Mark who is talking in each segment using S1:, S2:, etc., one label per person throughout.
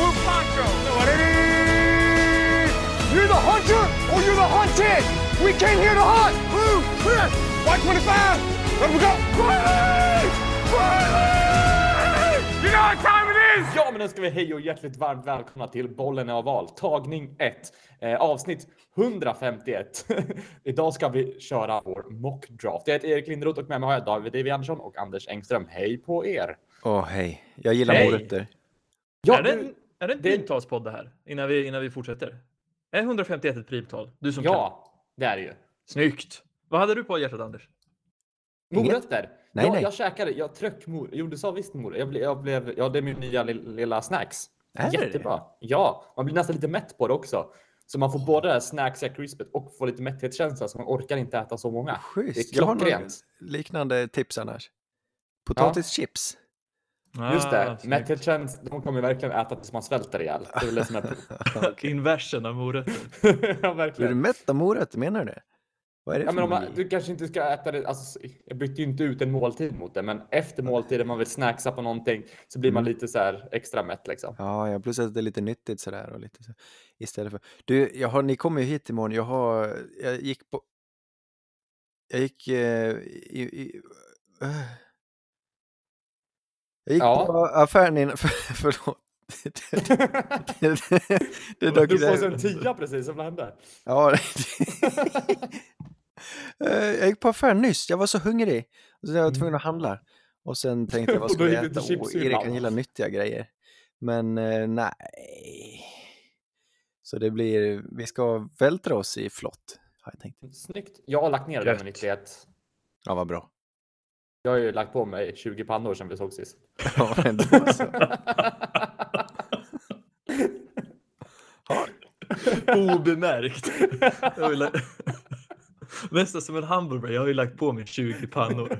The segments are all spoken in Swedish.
S1: Blue Poncho. You're the hunter or you're the hunted. We came here to hunt. Blue, clear. White 25. Let we go. Riley! Riley! You know what time it is!
S2: Ja, men nu ska vi hej och hjärtligt varmt välkomna till Bollen är oval, tagning 1, eh, avsnitt 151. Idag ska vi köra vår mock draft. Jag heter Erik Lindroth och med mig har jag David Evi Andersson och Anders Engström. Hej på er!
S3: Åh hej, jag gillar
S2: Hej.
S3: morötter.
S2: Ja,
S4: är, det
S2: du-
S4: är det en primtalspodd det här? Innan vi, innan vi fortsätter? Är 151 ett primtal? Du som kan.
S2: ja det är det ju.
S4: Snyggt! Vad hade du på hjärtat Anders?
S2: Morötter.
S3: Nej,
S2: jag,
S3: nej.
S2: jag käkade, jag tryck mor. Jo, du sa visst morötter. Jag, blev, jag blev, ja, det är min nya lill- lilla snacks.
S3: Är det det?
S2: Jättebra. Ja, man blir nästan lite mätt på det också. Så man får både det här snacksiga crispet och får lite mätthetskänsla så man orkar inte äta så många.
S3: Schysst.
S2: Det är
S3: Jag har
S2: klockrent.
S3: liknande tips annars. Potatischips.
S2: Just det,
S4: Ah,
S2: mätthetskänsla, de kommer verkligen äta tills man svälter ihjäl. Det är väl det som är...
S4: Inversen av morötter.
S2: ja,
S3: Blir du mätt av morötter, menar du det? Vad är det
S2: Ja, men om man, du kanske inte ska äta det, alltså, jag bytte ju inte ut en måltid mot det, men efter måltiden man vill snacksa på någonting så blir man
S3: Mm.
S2: lite så här extra mätt liksom.
S3: Ja, ja, plus att det är lite nyttigt sådär och lite så. Istället för... Du, jag har, ni kommer ju hit imorgon. Jag har, jag gick på... Jag gick eh, i... i äh. Jag gick
S2: Ja.
S3: på affären innan... För, förlåt. det, det, det, det,
S2: Du får en tia precis, som hände.
S3: Ja, Eh, jag gick på affären nyss, jag var så hungrig. Och så jag var tvungen att handla. Och sen tänkte jag, vad ska jag äta? Oh. Erik kan gilla nyttiga grejer. Men eh, nej. Så det blir, vi ska vältra oss i flott, har jag tänkt.
S2: Snyggt. Jag har lagt ner
S4: Gött.
S2: med nyttighet.
S3: Ja, vad bra.
S2: Jag har ju lagt på mig 20 pannor sedan vi såg sist.
S3: Ja, men då så.
S4: Obemärkt. Ju lagt- Nästan som en hamburgare. Jag har ju lagt på mig 20 pannor.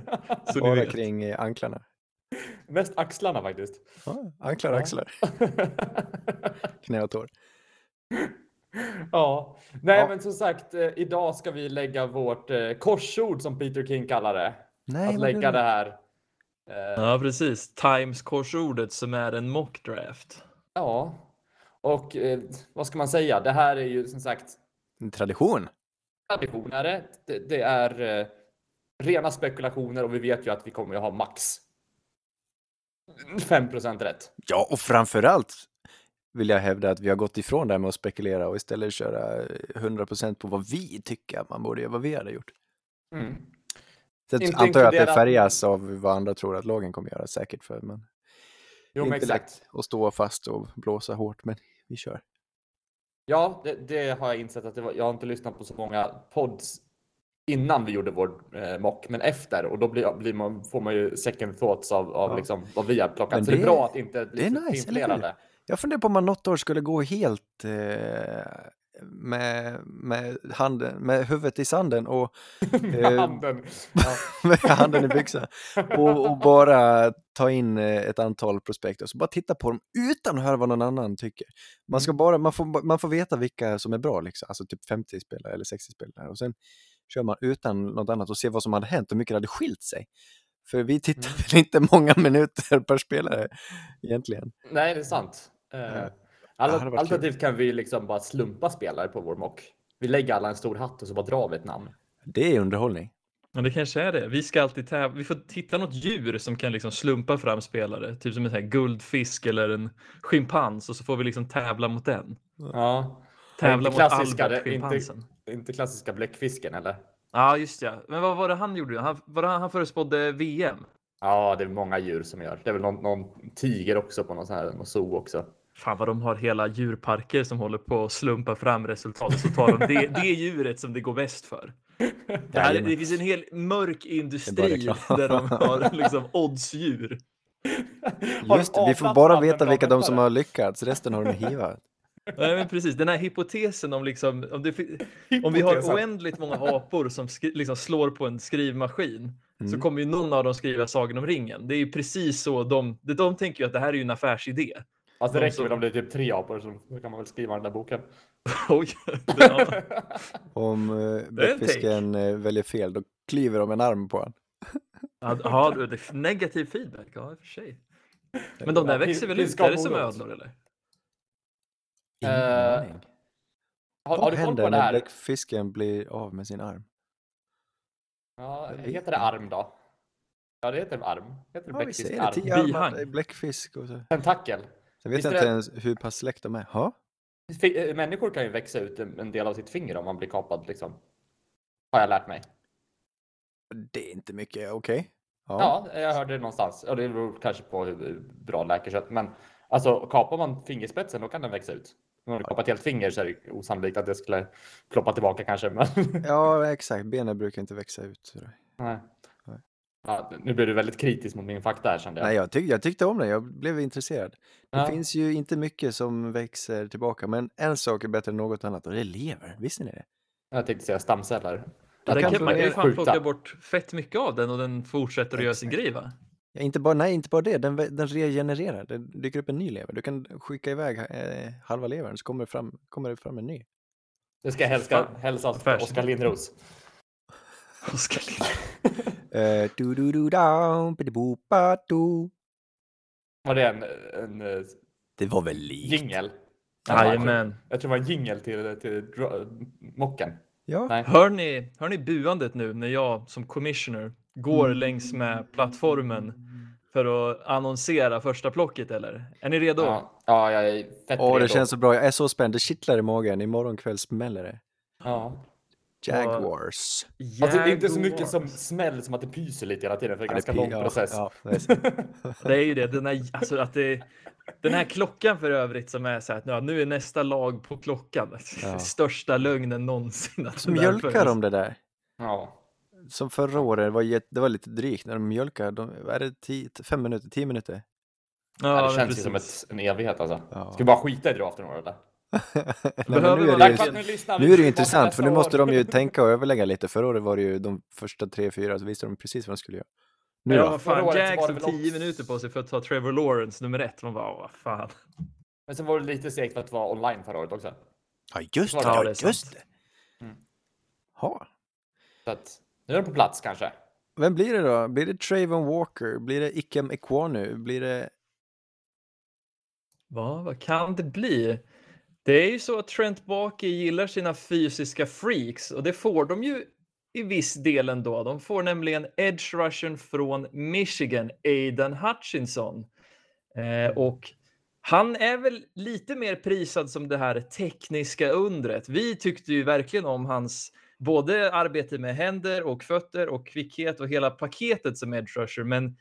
S4: Så
S3: Bara
S4: vet.
S3: kring anklarna.
S2: Mest axlarna faktiskt.
S3: Ja, anklar och
S2: Ja.
S3: axlar, knä och tår.
S2: ja, nej
S3: Ja.
S2: men som sagt, eh, idag ska vi lägga vårt eh, korsord som Peter King kallar det.
S3: Nej,
S2: att lägga det här. Eh,
S4: Ja, precis. Times korsordet som är en mock draft.
S2: ja, och eh, vad ska man säga? Det här är ju som sagt
S3: En tradition.
S2: tradition är det. Det, är eh, rena spekulationer och vi vet ju att vi kommer att ha max 5% rätt.
S3: Ja, och framförallt vill jag hävda att vi har gått ifrån det här med att spekulera och istället köra eh, 100% på vad vi tycker att man borde göra, vad vi hade gjort.
S2: Mm.
S3: Sen
S2: Inte
S3: antar jag att det färgas av vad andra tror att lagen kommer göra säkert för, men
S2: Jo,
S3: det
S2: men
S3: inte
S2: exakt.
S3: lätt att stå fast och blåsa hårt, men vi kör.
S2: Ja, det, det har jag insett att det var, jag har inte lyssnat på så många pods innan vi gjorde vår eh, mock, men efter och då blir, blir man, får man ju second thoughts av, av
S3: Ja.
S2: liksom, vad vi har plockat.
S3: Men
S2: så det är
S3: det-
S2: bra att inte bli
S3: det är
S2: för
S3: nice. Jag funderar på om man något år skulle gå helt eh, med, med, handen, med huvudet i sanden och
S2: Med
S3: Eh,
S2: handen.
S3: Med handen i byxan och, och bara ta in eh, ett antal prospekt och så bara titta på dem utan att höra vad någon annan tycker. Man, ska
S2: Mm.
S3: bara, man, får, man får veta vilka som är bra, liksom. alltså typ 50 spelare eller 60 spelare och sen kör man utan något annat och ser vad som hade hänt och hur mycket det hade skilt sig. För vi tittar
S2: Mm.
S3: väl inte många minuter per spelare egentligen.
S2: Nej, det är sant. Eh, Alternativt kan vi liksom bara slumpa spelare på vår mock. Vi lägger alla en stor hatt och så bara drar vi ett namn.
S3: Det är underhållning.
S4: Ja, det kanske är det. Vi ska alltid tävla. Vi får hitta något djur som kan liksom slumpa fram spelare. Typ som en sån här guldfisk eller en schimpans och så får vi liksom tävla mot den.
S2: Ja.
S4: Tävla
S2: Inte
S4: mot
S2: klassiska,
S4: Albert
S2: det- inte-
S4: schimpansen.
S2: Inte klassiska bläckfisken eller?
S4: Ja, just ja. Men vad var det han gjorde? Han, var det han, han förespådde VM?
S2: Ja, det är många djur som gör. Det är väl någon, någon tiger också på någon sån här någon zoo också.
S4: Fan vad de har hela djurparker som håller på att slumpa fram resultat så tar de det, det djuret som det går bäst för. Det, här, det finns en hel mörk industri där de har liksom oddsdjur.
S3: Just
S2: de
S3: det, vi får bara veta vilka de som har lyckats, resten har de hivat.
S4: Nej, men precis, den här hypotesen om liksom om, det, om vi har oändligt många apor som skri, liksom slår på en skrivmaskin så
S3: Mm.
S4: kommer ju någon av dem skriva Sagan om ringen. Det är ju precis så de, de tänker ju att det här är ju en affärsidé.
S2: Alltså det
S4: De
S2: räcker
S4: som-
S2: väl om det är typ tre apor så kan man väl skriva den där boken.
S4: Oj, ja.
S3: Om uh, bläckfisken eh, väljer fel, då klyver de en arm på honom.
S4: Ja, ja, det är negativ feedback, ja i och för sig. Men de där
S2: Ja,
S4: växer väl ut? Är det som ödlor eller?
S3: Ingen
S2: Eh,
S3: aning.
S2: Har, har
S3: Vad
S2: du koll
S3: händer
S2: på det
S3: när
S2: här?
S3: bläckfisken blir av med sin arm?
S2: Ja, heter det arm då? Ja, det heter arm. Heter det
S3: Ja, vi
S2: bläckfisk arm?
S4: Bihang.
S3: det är bläckfisk och så.
S2: Tentakel.
S3: Jag vet
S2: Visst
S3: inte
S2: det-
S3: ens hur pass släkt de är.
S2: Fi- eh, Människor kan ju växa ut en del av sitt finger om man blir kapad liksom. Har jag lärt mig.
S3: det är inte mycket. Okej. Ja.
S2: Ja, jag hörde det någonstans. Och det beror kanske på hur bra läkarkött. Men alltså kapar man fingerspetsen då kan den växa ut. Om du kapar ett helt finger så är det osannolikt att det skulle ploppa tillbaka kanske. Men...
S3: ja, exakt. Benen brukar inte växa ut.
S2: Nej. Ja, nu blir du väldigt kritisk mot min fakta här kände jag.
S3: Nej, jag, tyck, jag tyckte om det. Jag blev intresserad. Det
S2: Ja.
S3: finns ju inte mycket som växer tillbaka, men en sak är bättre än något annat och det är lever. Visste ni det?
S2: Jag tänkte säga stamceller.
S4: Ja, den
S3: kan-
S4: man kan ju fan
S2: skjuta.
S4: plocka bort fett mycket av den och den fortsätter att göra sin grej va?
S3: Ja, inte bara, nej, inte bara det. Den, den regenererar. Det dyker upp en ny lever. Du kan skicka iväg eh, halva levern så kommer det fram, kommer det fram en ny.
S2: Det ska jag hälsa, hälsas Oskar Lindros.
S4: Oskar Lindros.
S3: Eh, du du du down.
S2: Var det en, en eh,
S3: Det var väl likt?
S2: jingel?
S4: Jajamän.
S2: Jag tror det var en jingel till, till dra- mocken.
S3: Ja.
S2: Nej.
S4: Hör ni, hör ni buandet nu när jag som commissioner går
S3: Mm.
S4: längs med plattformen för att annonsera första plocket eller? Är ni redo?
S2: Ja, ja, jag är fett
S3: Åh, det
S2: redo.
S3: känns så bra. Jag är så spänd. Det kittlar i magen. Imorgon kväll smäller det.
S2: Ja.
S3: Jaguars.
S2: Alltså, det är inte så mycket
S4: Jaguars.
S2: som smäll som att det pyser lite hela tiden för det är
S3: Ja,
S2: ganska lång
S3: ja,
S2: process.
S3: Ja, det är.
S4: Det är ju det, den här, alltså att det, den här klockan för övrigt som är så här att nu är nästa lag på klockan.
S3: Ja.
S4: Största lögnen någonsin. Att där
S3: mjölkar de det där.
S2: Ja.
S3: Som förra året, det var, det var lite drygt när de mjölkade. De, är det tio, fem minuter? Tio minuter?
S2: Ja, det känns ju som
S4: precis.
S2: ett, en evighet alltså.
S3: Ja.
S2: Ska vi bara skita i draften några eller?
S3: Nej, nu är det ju, nu är det ju intressant för nu
S2: Nästa
S3: måste de ju tänka och överlägga lite. Förra året var det ju de första tre, fyra så visste de precis vad de skulle göra. Nu
S4: Ja,
S3: då?
S4: fan, tog
S2: väl
S4: tio
S2: också-
S4: minuter på sig för att ta Trevor Lawrence nummer ett. Man bara, vad fan.
S2: Men sen var det lite segt för att vara online förra året också.
S3: Ja, just det.
S2: Ja,
S3: Ja,
S4: det
S3: just det.
S2: Mm.
S3: Ha.
S2: Så att nu är de på plats kanske.
S3: Vem blir det då? Blir det Trayvon Walker? Blir det Ikem Ekwonu? Blir det...
S4: Va, vad kan det bli? Det är ju så att Trent Baalke gillar sina fysiska freaks och det får de ju i viss del ändå. De får nämligen edge rushen från Michigan, Aidan Hutchinson. Eh, och han är väl lite mer prisad som det här tekniska undret. Vi tyckte ju verkligen om hans både arbete med händer och fötter och kvickhet och hela paketet som edge rusher. Men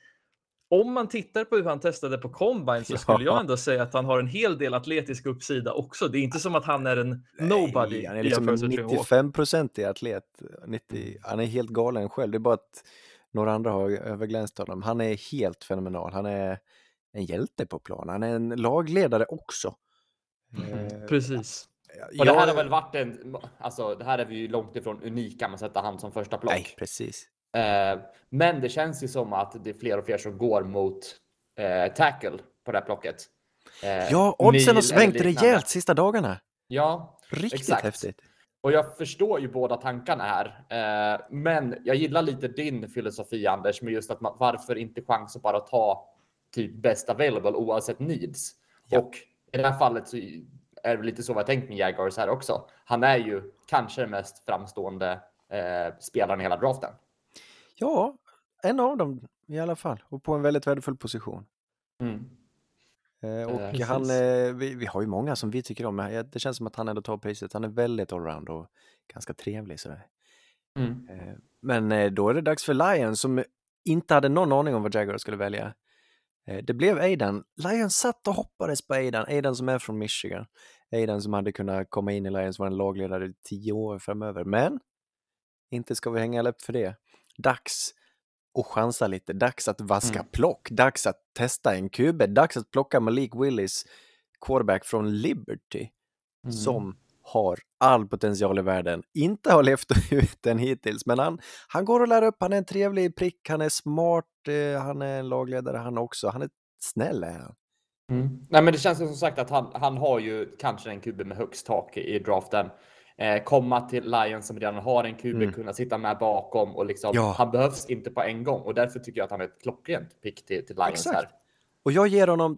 S4: om man tittar på hur han testade på combine så skulle
S3: Ja.
S4: jag ändå säga att han har en hel del atletisk uppsida också. Det är inte som att han är en nobody.
S3: Nej, han är
S4: i
S3: liksom en
S4: jämförelse med Trevor Walker.
S3: 95 procentig atlet. 90, han är helt galen själv. Det är bara att några andra har överglänst honom. Han är helt fenomenal. Han är en hjälte på plan. Han är en lagledare också. Eh,
S4: Precis.
S2: Och det här har väl varit en, alltså det här är vi ju långt ifrån unika med att sätta han som första plock.
S3: Nej, precis.
S2: Eh, men det känns ju som att det är fler och fler som går mot eh, tackle på det här plocket. Eh,
S3: Ja, oddsen har svängt rejält sista dagarna.
S2: Ja,
S3: Riktigt
S2: Exakt.
S3: häftigt.
S2: och jag förstår ju båda tankarna här. Men jag gillar lite din filosofi Anders med just att man, varför inte chans att bara ta typ best available oavsett needs.
S3: Ja.
S2: Och i det här fallet så är det lite så jag tänkt med Jaguars här också. Han är ju kanske den mest framstående eh, spelaren i hela draften.
S3: Ja, en av dem i alla fall. Och på en väldigt värdefull position.
S2: Mm.
S3: Eh, och
S2: precis.
S3: han, eh, vi, vi har ju många som vi tycker om. men Det känns som att han ändå tar priset. Han är väldigt allround och ganska trevlig sådär.
S2: Mm.
S3: Eh, Men eh, då är det dags för Lions som inte hade någon aning om vad Jaguars skulle välja. Eh, Det blev Aidan. Lions satt och hoppades på Aidan. Aidan som är från Michigan. Aidan som hade kunnat komma in i Lions, vara en lagledare i tio år framöver. Men inte ska vi hänga läpp för det. Dags att chansa lite. Dags att vaska
S2: Mm.
S3: plock. Dags att testa en QB. Dags att plocka Malik Willis, quarterback från Liberty
S2: Mm.
S3: som har all potential i världen. Inte har levt ut den hittills, men han, han går att lära upp. Han är en trevlig prick, han är smart, eh, han är en lagledare han också. Han är snäll är han.
S2: Mm. Nej, men det känns ju som sagt att han, han har ju kanske en QB med högst tak i draften. Eh, komma till Lions som redan har en QB,
S3: Mm.
S2: kunna sitta med bakom och liksom,
S3: Ja.
S2: han behövs inte på en gång och därför tycker jag att han är ett klockrent pick till, till Lions
S3: Exakt.
S2: här.
S3: Och jag ger honom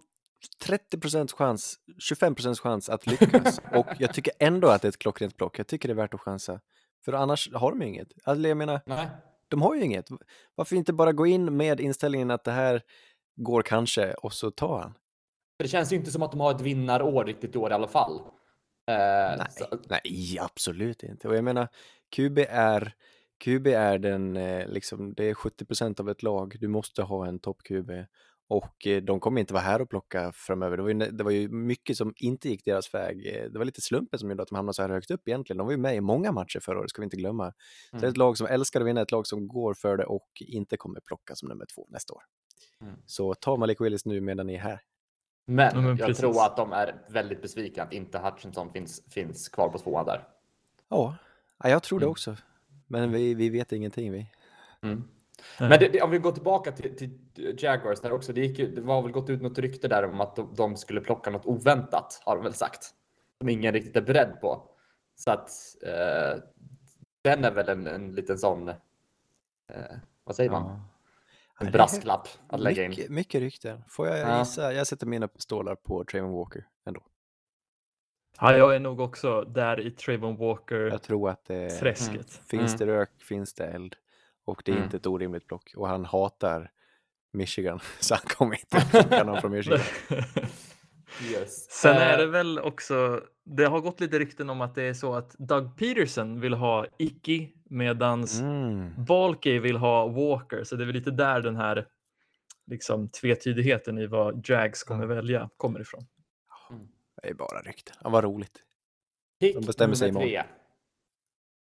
S3: 30% chans, 25% chans att lyckas. och jag tycker ändå att det är ett klockrent block. Jag tycker det är värt att chansa. För annars har de ju inget. Alltså, jag menar,
S2: Nej.
S3: de har ju inget. Varför inte bara gå in med inställningen att det här går kanske och så tar han?
S2: För det känns ju inte som att de har ett vinnarår riktigt i år i alla fall. Eh,
S3: Nej,
S2: så-
S3: nej, absolut inte. Och jag menar, QB är, QB är den, eh, liksom, det är 70% av ett lag. Du måste ha en topp-QB. Och eh, de kommer inte vara här och plocka framöver. Det var, ju, det var ju mycket som inte gick deras väg. Eh, Det var lite slumpen som gjorde att de hamnade så här högt upp egentligen. De var ju med i många matcher förra året, ska vi inte glömma. Så det är ett lag som älskar att vinna, ett lag som går för det och inte kommer plocka som nummer två nästa år.
S2: Mm.
S3: Så ta Malik Willis nu medan ni är här.
S2: Men,
S4: Ja, men
S2: jag
S4: precis.
S2: tror att de är väldigt besvikna att inte Hutchinson finns, finns kvar på tvåan där.
S3: Ja, ja jag tror det
S2: Mm.
S3: också. Men vi, vi vet ingenting vi.
S2: Mm. Men det, det, om vi går tillbaka till, till Jaguars där också. Det, gick, ju- det var väl gått ut något rykte där om att de, de skulle plocka något oväntat, har de väl sagt. Som ingen riktigt är beredd på. Så att eh, den är väl en, en liten sån, eh, vad säger man? En
S3: Ja,
S2: brasklapp att lägga in.
S3: mycket, mycket rykten. Får jag
S2: Ja.
S3: gissa? Jag sätter mina stålar på Trayvon Walker ändå.
S4: Ja, jag är nog också där i Trayvon Walker
S3: Jag tror att det
S4: träsket.
S3: finns
S2: Mm.
S3: det rök, finns det eld. Och det är
S2: Mm.
S3: inte ett orimligt block. Och han hatar Michigan, så han kommer inte att plocka någon från Michigan.
S2: Yes.
S4: Sen
S2: Eh,
S4: är det väl också, det har gått lite rykten om att det är så att Doug Peterson vill ha Icky medans
S3: Mm.
S4: Balke vill ha Walker, så det är väl lite där den här liksom tvetydigheten i vad Jags kommer välja kommer ifrån.
S3: Det är bara rykten. Ja, vad roligt.
S2: Pick
S3: de bestämmer sig
S2: nummer tre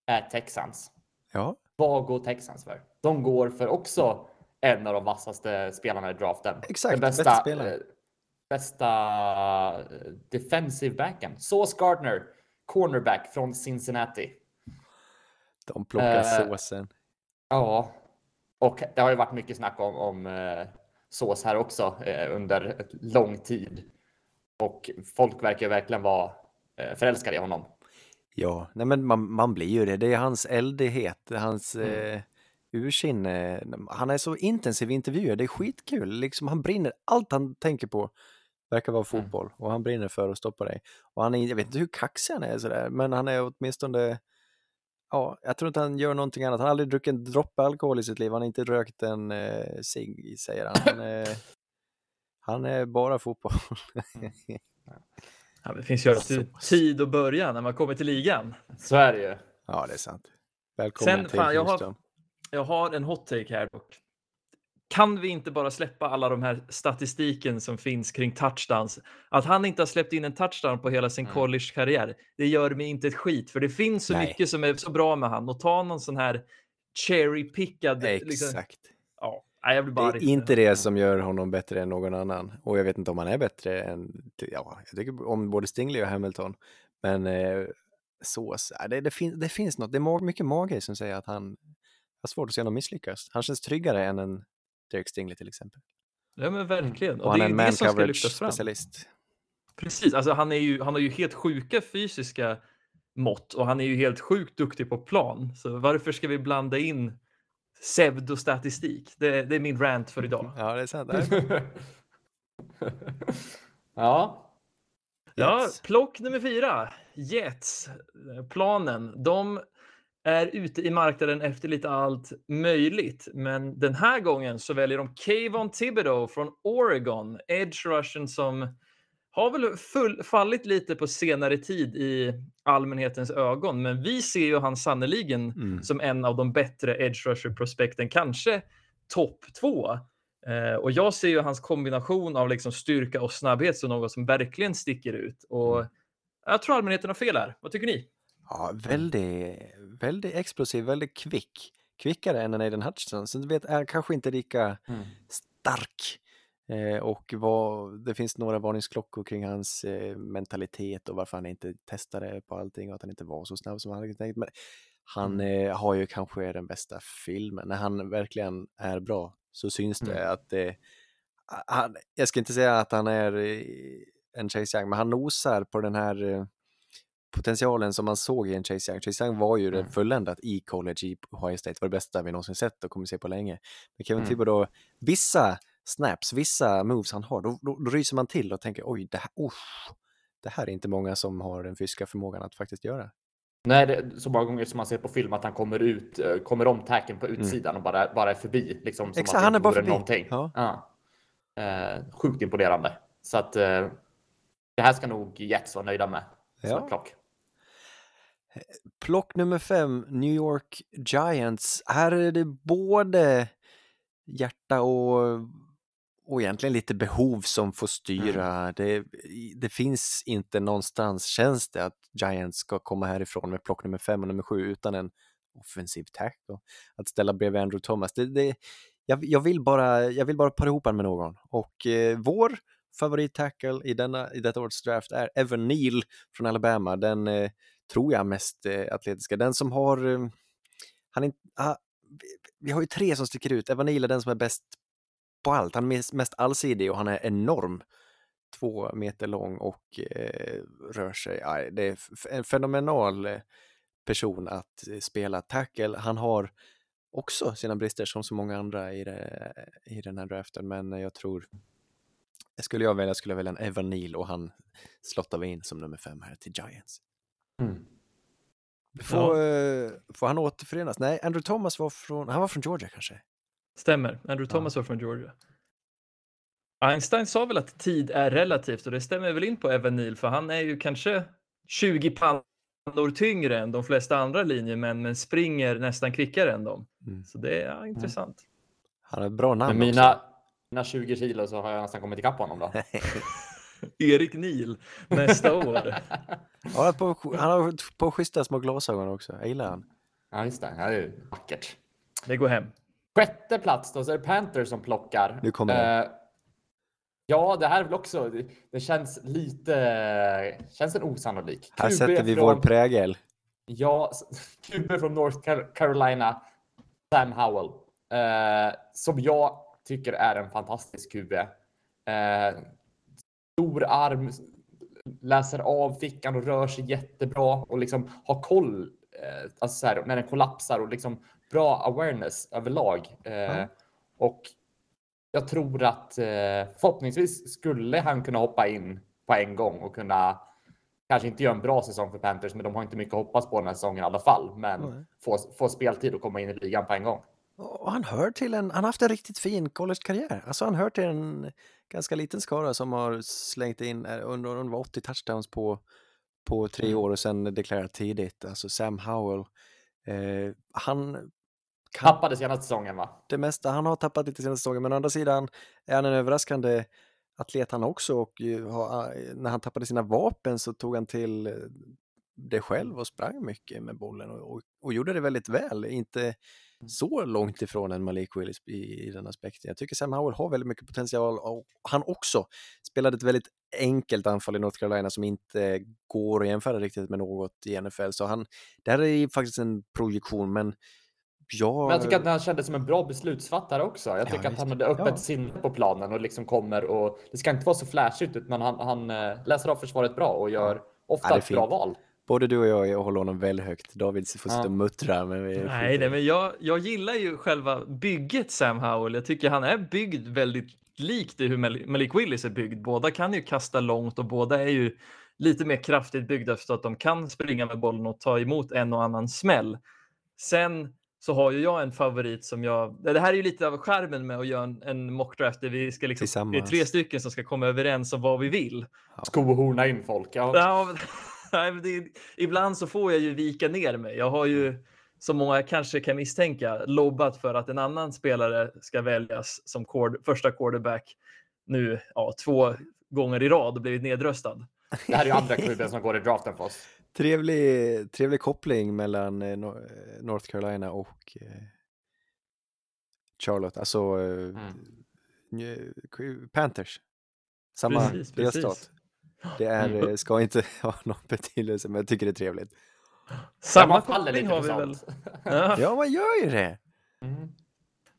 S2: är Texans.
S3: Ja,
S2: Vad går Texans för? De går för också en av de vassaste spelarna i draften.
S3: Exakt,
S2: Den
S3: bästa
S2: bästa,
S3: spelaren.
S2: Bästa eh, defensive backen. Sauce Gardner, cornerback från Cincinnati.
S3: de plockar
S2: Eh,
S3: såsen.
S2: Ja, och det har ju varit mycket snack om, om eh, sås här också eh, under ett lång tid. Och folk verkar ju verkligen vara eh, förälskade i honom.
S3: Ja, nej men man, man blir ju det. Det är hans eldighet, hans
S2: Mm.
S3: eh, ursinne. Han är så intensiv i intervjuer, det är skitkul. Liksom, han brinner, allt han tänker på verkar vara
S2: Mm.
S3: fotboll och han brinner för att stoppa dig. Och han är, jag vet inte hur kaxig han är sådär, men han är åtminstone Ja, jag tror inte han gör någonting annat. Han har aldrig druckit en droppe alkohol i sitt liv. Han har inte rökt en eh, cigg, säger han. Han är, han är bara fotboll.
S4: Ja, det finns ju alltid tid att börja när man kommer till ligan.
S2: Så är det ju.
S3: ja, det är sant. Välkommen
S4: Sen,
S3: till
S4: fan, jag har-. Jag har en hot take här dock. Kan vi inte bara släppa alla de här statistiken som finns kring touchdowns? Att han inte har släppt in en touchdown på hela sin
S2: Mm.
S4: college-karriär, det gör mig inte ett skit, för det finns så
S3: Nej.
S4: mycket som är så bra med han. Och ta någon sån här cherry-pickad... Liksom,
S3: Exakt.
S4: ja, nej, jag
S3: Det är
S4: arg.
S3: inte det som gör honom bättre än någon annan. Och jag vet inte om han är bättre än, ja, jag tycker om både Stingley och Hamilton. Men eh, sås, det, det, fin, det finns något, det är mycket mage som säger att han har svårt att se honom misslyckas. Han känns tryggare än en Derek Stingley till exempel.
S4: Ja, men verkligen.
S3: Och,
S4: Och,
S3: han
S4: det
S3: är en man coverage specialist.
S4: Precis, alltså han, är ju, han har ju helt sjuka fysiska mått och han är ju helt sjukt duktig på plan. Så varför ska vi blanda in pseudostatistik? Det, det är min rant för idag.
S3: Ja, det är sant.
S2: Ja,
S4: Ja,
S3: Jets.
S4: plock nummer fyra. Jets. Planen. De är ute i marknaden efter lite allt möjligt. Men den här gången så väljer de Kayvon Thibodeau från Oregon. Edge rushen som har väl full, fallit lite på senare tid i allmänhetens ögon. Men vi ser ju han sannoliken
S3: Mm.
S4: som en av de bättre edge rusher prospekten, kanske topp två. Eh, och jag ser ju hans kombination av liksom styrka och snabbhet som något som verkligen sticker ut. Och
S3: Mm.
S4: jag tror allmänheten har fel här. Vad tycker ni?
S3: Ja, väldigt, väldigt explosiv, väldigt kvick. Kvickare än en Aiden Hutchinson. Så du vet, är kanske inte lika
S2: Mm.
S3: stark. Eh, och vad, det finns några varningsklockor kring hans eh, mentalitet och varför han inte testade på allting och att han inte var så snabb som han hade tänkt. Men han eh, har ju kanske den bästa filmen. När han verkligen är bra så syns det
S2: Mm.
S3: att eh, han, jag ska inte säga att han är eh, en Chase Young, men han nosar på den här eh, potentialen som man såg i en Chase Young. Chase Young var ju
S2: Mm.
S3: mm. fulländat i college i Ohio State, var det bästa vi någonsin sett och kommer se på länge. Men Kevin
S2: Mm.
S3: Thibodeau, vissa snaps, vissa moves han har, då, då, då ryser man till och tänker oj, det här, oh, det här är inte många som har den fysiska förmågan att faktiskt göra.
S2: Nej, det så många gånger som man ser på film att han kommer ut, eh, kommer om tacken på utsidan och bara, bara är förbi. Liksom, som
S3: Exakt, han är bara förbi.
S2: Någonting.
S3: Ja.
S2: Ja. Eh, sjukt imponerande. Så att eh, det här ska nog Jets vara nöjda med.
S3: Ja.
S2: plock.
S3: Plock nummer fem, New York Giants. Här är det både hjärta och, och egentligen lite behov som får styra. Det, det finns inte någonstans, känns det, att Giants ska komma härifrån med plock nummer fem och nummer sju utan en offensiv tackle. Att ställa bredvid Andrew Thomas. Det, det, jag, jag, vill bara, jag vill bara para ihop honom med någon. Och eh, vår favorit-tackle i, denna, i detta årets draft är Evan Neal från Alabama. Den eh, tror jag mest eh, atletiska. Den som har... Eh, han är, ah, vi, vi har ju tre som sticker ut. Evan Neal är den som är bäst på allt. Han är mest, mest allsidig och han är enorm. Två meter lång och eh, rör sig. Aj, det är en fenomenal eh, person att eh, spela tackle. Han har också sina brister som så många andra i, det, i den här draften, men jag tror skulle jag välja skulle jag välja en Evan Neal och han slottar vi in som nummer fem här till Giants.
S2: Mm.
S3: Får, eh, får han återförenas? Nej, Andrew Thomas var från, han var från Georgia kanske?
S4: Stämmer. Andrew Thomas var från Georgia. Einstein sa väl att tid är relativt och det stämmer väl in på Evan Neal för han är ju kanske 20 pannor tyngre än de flesta andra linjemän men springer nästan kvickare än dem.
S3: Mm.
S4: Så det är ja, intressant.
S3: Han har bra namn
S2: Med
S3: också.
S2: Mina, mina 20 kilo så har jag nästan kommit ikapp honom då.
S4: Erik Neal nästa år.
S3: Han har på, han har på schyssta små glasögon också, jag gillar han.
S2: ja, just det. Ja, det är ju vackert.
S4: Det går hem.
S2: Sjätte plats då så är det Panthers som plockar.
S3: Nu kommer det.
S2: Eh, ja, det här är väl också. Det, det känns lite. Känns en osannolik.
S3: Här
S2: QB
S3: sätter vi
S2: från,
S3: vår prägel.
S2: Ja, QB från North Car- Carolina. Sam Howell. Eh, som jag tycker är en fantastisk QB. Eh, stor arm, läser av fickan och rör sig jättebra och liksom har koll. Eh, alltså så här, när den kollapsar och liksom bra awareness överlag. Eh,
S3: Ja.
S2: Och jag tror att eh, förhoppningsvis skulle han kunna hoppa in på en gång och kunna kanske inte göra en bra säsong för Panthers, men de har inte mycket att hoppas på den här säsongen i alla fall. Men
S3: Nej.
S2: få, få speltid och komma in i ligan på en gång.
S3: Och han hör till en, han har haft en riktigt fin collegekarriär. Alltså han hör till en ganska liten skara som har slängt in eh, under, under 80 touchdowns på, på tre
S2: Mm.
S3: år och sen deklarerat tidigt. Alltså Sam Howell. Eh, han kan
S2: Tappade senaste säsongen va?
S3: det mesta. Han har tappat lite senaste säsongen, men å andra sidan är han en överraskande atlet han också och när han tappade sina vapen så tog han till eh, det själv och sprang mycket med bollen och, och, och gjorde det väldigt väl. Inte så långt ifrån en Malik Willis i, i den aspekten. Jag tycker Sam Howell har väldigt mycket potential och han också spelade ett väldigt enkelt anfall i North Carolina som inte går att jämföra riktigt med något i NFL. Så han, det här är ju faktiskt en projektion, men jag...
S2: Men jag tycker att han kändes som en bra beslutsfattare också. Jag tycker att
S3: visst.
S2: han hade öppet
S3: Ja.
S2: sinne på planen och liksom kommer och det ska inte vara så flashigt utan han, han eh, läser av försvaret bra och gör ofta
S3: Ja,
S2: ett bra val.
S3: Både du och jag håller honom väldigt högt. David får sitta
S2: Ja.
S3: och muttra. Men vi
S4: Nej, nej men jag, jag gillar ju själva bygget Sam Howell. Jag tycker han är byggd väldigt likt det hur Mal- Malik Willis är byggd. Båda kan ju kasta långt och båda är ju lite mer kraftigt byggda så att de kan springa med bollen och ta emot en och annan smäll. Sen så har ju jag en favorit som jag... Det här är ju lite av skärmen med att göra en, en mockdraft där vi ska liksom... Det är tre stycken som ska komma överens om vad vi vill.
S2: Skohorna in folk. Ja.
S4: Ja, men- nej, men det, ibland så får jag ju vika ner mig. Jag har ju, som många kanske kan misstänka, lobbat för att en annan spelare ska väljas som cord, första quarterback nu ja, två gånger i rad och blivit nedröstad.
S2: Det här är ju andra klubben som går i draften för oss.
S3: Trevlig, trevlig koppling mellan eh, eh, North Carolina och eh, Charlotte. Alltså eh, Panthers. Samma
S4: Precis, precis.
S3: Det är,
S4: Mm.
S3: eh, ska inte ha någon betydelse, men jag tycker det är trevligt.
S4: Samma
S2: Man faller
S4: koppling
S2: lite
S4: har vi väl. Ja,
S3: Ja, man gör ju det!
S2: Mm.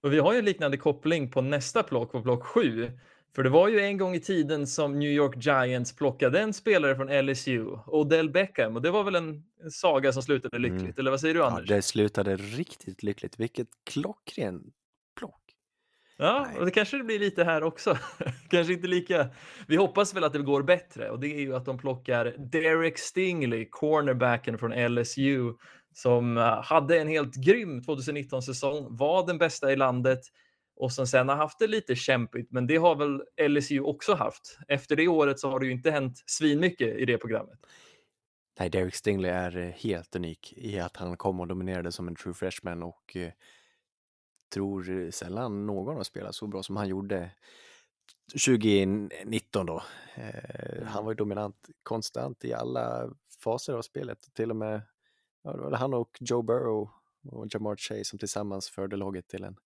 S4: och vi har ju en liknande koppling på nästa plock, på plock 7. För det var ju en gång i tiden som New York Giants plockade en spelare från LSU, Odell Beckham, och det var väl en, en saga som slutade lyckligt.
S3: Mm.
S4: Eller vad säger du
S3: Ja,
S4: Anders?
S3: det slutade riktigt lyckligt. Vilket klockren plock.
S4: Ja, och det kanske det blir lite här också. kanske inte lika. Vi hoppas väl att det går bättre och det är ju att de plockar Derek Stingley, cornerbacken från LSU, som eh, hade en helt grym 2019-säsong, var den bästa i landet och som sen har haft det lite kämpigt. Men det har väl LSU också haft. Efter det året så har det ju inte hänt svinmycket i det programmet.
S3: Nej, Derek Stingley är eh, helt unik i att han kom och dominerade som en true freshman och eh, tror sällan någon har spelat så bra som han gjorde 2019 då. Eh, Han var ju dominant konstant i alla faser av spelet. Till och med ja, det var han och Joe Burrow och Jamar Chase som tillsammans förde laget till en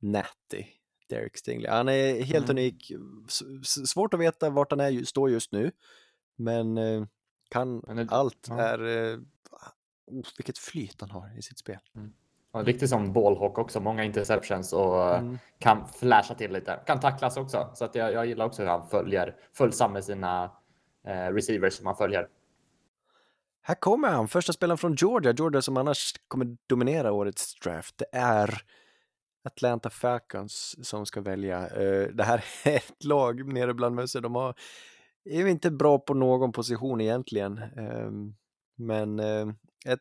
S3: natty Derek Stingley. Han är helt
S2: Mm.
S3: unik. S- Svårt att veta vart han är, står just nu, men eh, kan
S2: det-
S3: allt.
S2: ja.
S3: Är, eh, oh, vilket flyt han har i sitt spel.
S2: Och riktigt som ballhawk också, många interceptions och eh,
S3: Mm.
S2: kan flasha till lite. Kan tacklas också, så att jag, jag gillar också hur han följer, följsam med sina eh, receivers som han följer.
S3: Här kommer han, första spelaren från Georgia. Georgia som annars kommer dominera årets draft. Det är Atlanta Falcons som ska välja. Eh, Det här är ett lag nere bland mössor. De har, är inte bra på någon position egentligen. Ehm, Men eh, ett,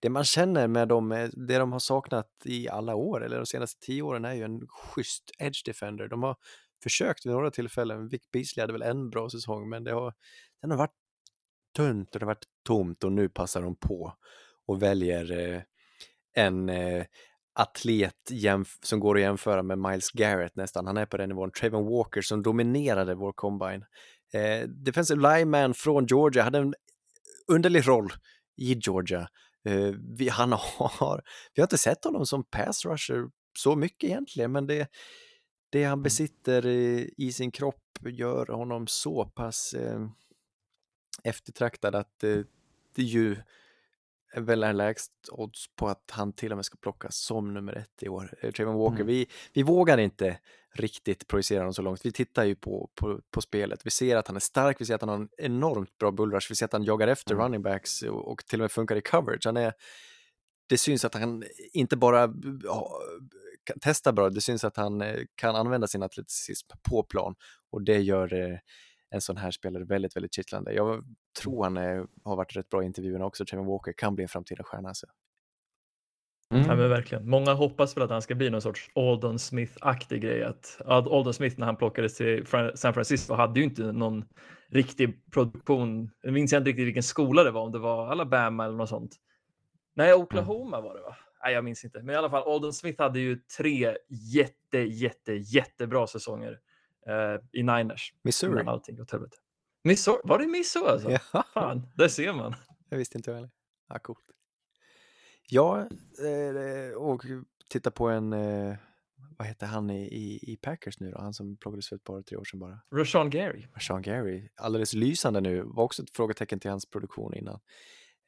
S3: det man känner med dem, eh, det de har saknat i alla år, eller de senaste tio åren, är ju en schysst edge defender. De har försökt vid några tillfällen. Vic Beasley hade väl en bra säsong, men det har, den har varit tunt och det har varit tomt och nu passar de på och väljer eh, en eh, atlet som går att jämföra med Miles Garrett nästan. Han är på den nivån. Trayvon Walker som dominerade vår combine. Eh, defensive lineman från Georgia hade en underlig roll i Georgia. Eh, vi, han har, vi har inte sett honom som pass rusher så mycket egentligen, men det, det han besitter eh, i sin kropp gör honom så pass eh, eftertraktad att eh, det ju är väl är lägst odds på att han till och med ska plockas som nummer ett i år. Eh, Trayvon Walker,
S2: Mm.
S3: vi, vi vågar inte riktigt projicera honom så långt. Vi tittar ju på, på, på spelet. Vi ser att han är stark, vi ser att han har en enormt bra bullrush, vi ser att han jagar efter
S2: Mm.
S3: running backs och, och till och med funkar i coverage. Han är, det syns att han inte bara ja, kan testa bra, det syns att han eh, kan använda sin atleticism på plan och det gör eh, en sån här spelare väldigt, väldigt kittlande. Jag tror han är, har varit rätt bra i intervjuerna också. Trevor Walker kan bli en framtida stjärna. Alltså.
S2: Mm.
S4: Ja, men verkligen. Många hoppas väl att han ska bli någon sorts Aldon Smith-aktig grej. Att, Aldon Smith när han plockades till San Francisco hade ju inte någon riktig produktion. Jag minns inte riktigt vilken skola det var, om det var Alabama eller något sånt. Nej, Oklahoma var det va? Nej, jag minns inte. Men i alla fall, Aldon Smith hade ju tre jätte, jätte, jättebra säsonger eh, i Niners.
S3: Missouri.
S4: Allting åt helvete. Missouri? Var det Missouri alltså?
S3: Ja,
S4: Fan, där ser man.
S3: jag visste inte heller. Ja, coolt. Ja, eh, och titta på en, eh, vad heter han i, i, i Packers nu då? Han som plockades för ett par, tre år sedan bara.
S4: Rashawn Gary.
S3: Sean Gary, alldeles lysande nu. Var också ett frågetecken till hans produktion innan.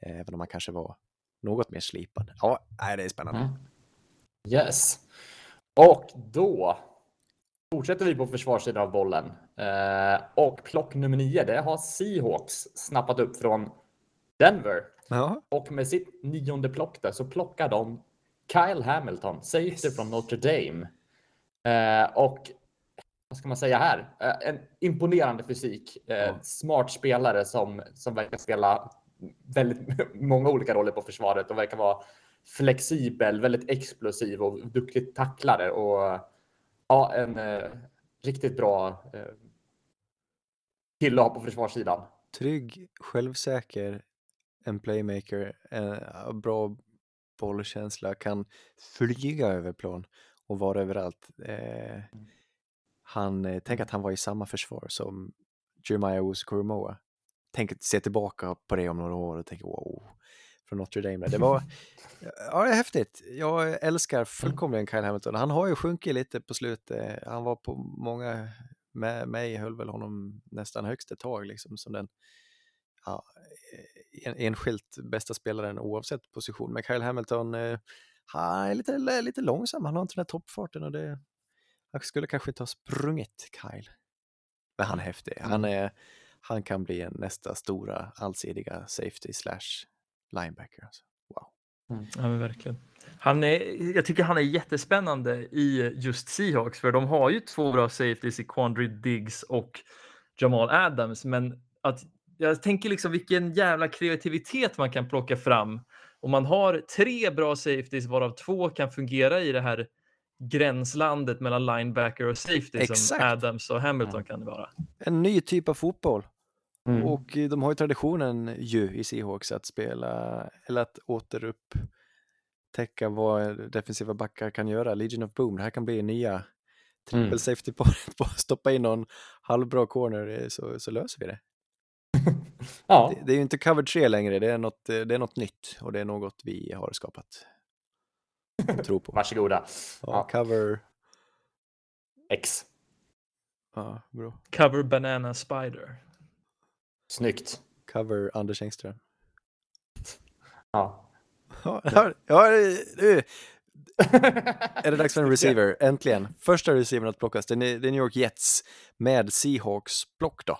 S3: Eh, Även om han kanske var något mer slipad. Ja, det är spännande.
S2: Mm. Yes. Och då fortsätter vi på försvarssidan av bollen. Eh, och plock nummer nio, det har Seahawks snappat upp från Denver.
S3: Ja,
S2: Och med sitt nionde plock där så plockar de Kyle Hamilton, safety från Notre Dame. Eh, och vad ska man säga här? Eh, en imponerande fysik. Eh,
S3: Ja.
S2: Smart spelare som, som verkar spela väldigt många olika roller på försvaret och verkar vara flexibel, väldigt explosiv och duktig tacklare. Och ja, en eh, riktigt bra eh, kille att ha på försvarssidan.
S3: trygg, självsäker, en playmaker, en bra bollkänsla, kan flyga över plan och vara överallt. Eh, han, eh, tänk att han var i samma försvar som Jeremiah Owusu-Koramoa. Tänk att se tillbaka på det om några år och tänka wow, från Notre Dame. Det var ja, det är häftigt. Jag älskar fullkomligen Kyle Hamilton. Han har ju sjunkit lite på slutet. Han var på många, med mig höll väl honom nästan högst ett tag liksom som den ja, en, enskilt bästa spelaren oavsett position. Men Kyle Hamilton, eh, han är lite, lite långsam, han har inte den här toppfarten och det han skulle kanske inte ha sprungit Kyle. Men han är häftig. Han, är, han kan bli en nästa stora allsidiga safety slash linebacker. Alltså. Wow.
S4: Ja, men verkligen. Han är, jag tycker han är jättespännande i just Seahawks, för de har ju två bra safeties i Quandry Diggs och Jamal Adams, men att jag tänker liksom vilken jävla kreativitet man kan plocka fram. Om man har tre bra safeties varav två kan fungera i det här gränslandet mellan linebacker och safety
S3: Exakt.
S4: som Adams och Hamilton kan vara.
S3: En ny typ av fotboll.
S2: Mm.
S3: Och eh, de har ju traditionen ju i Seahawks att spela, eller att återupptäcka vad defensiva backar kan göra. Legion of Boom, det här kan bli nya triple
S2: Mm.
S3: safety på, på stoppa in någon halvbra corner eh, så, så löser vi det.
S2: Ja,
S3: det. Det är ju inte cover 3 längre, det är, något, eh, det är något nytt och det är något vi har skapat. Och tror på.
S2: varsågoda.
S3: Ja,
S2: Ja.
S3: cover,
S2: X.
S3: ja, bra.
S4: Cover Banana Spider.
S2: Snyggt.
S3: Cover Anders Engström.
S2: Ja.
S3: Ja, ja, ja, du. Är det dags för en receiver? Äntligen. Första receivern att plockas. Det är New York Jets med Seahawks block då.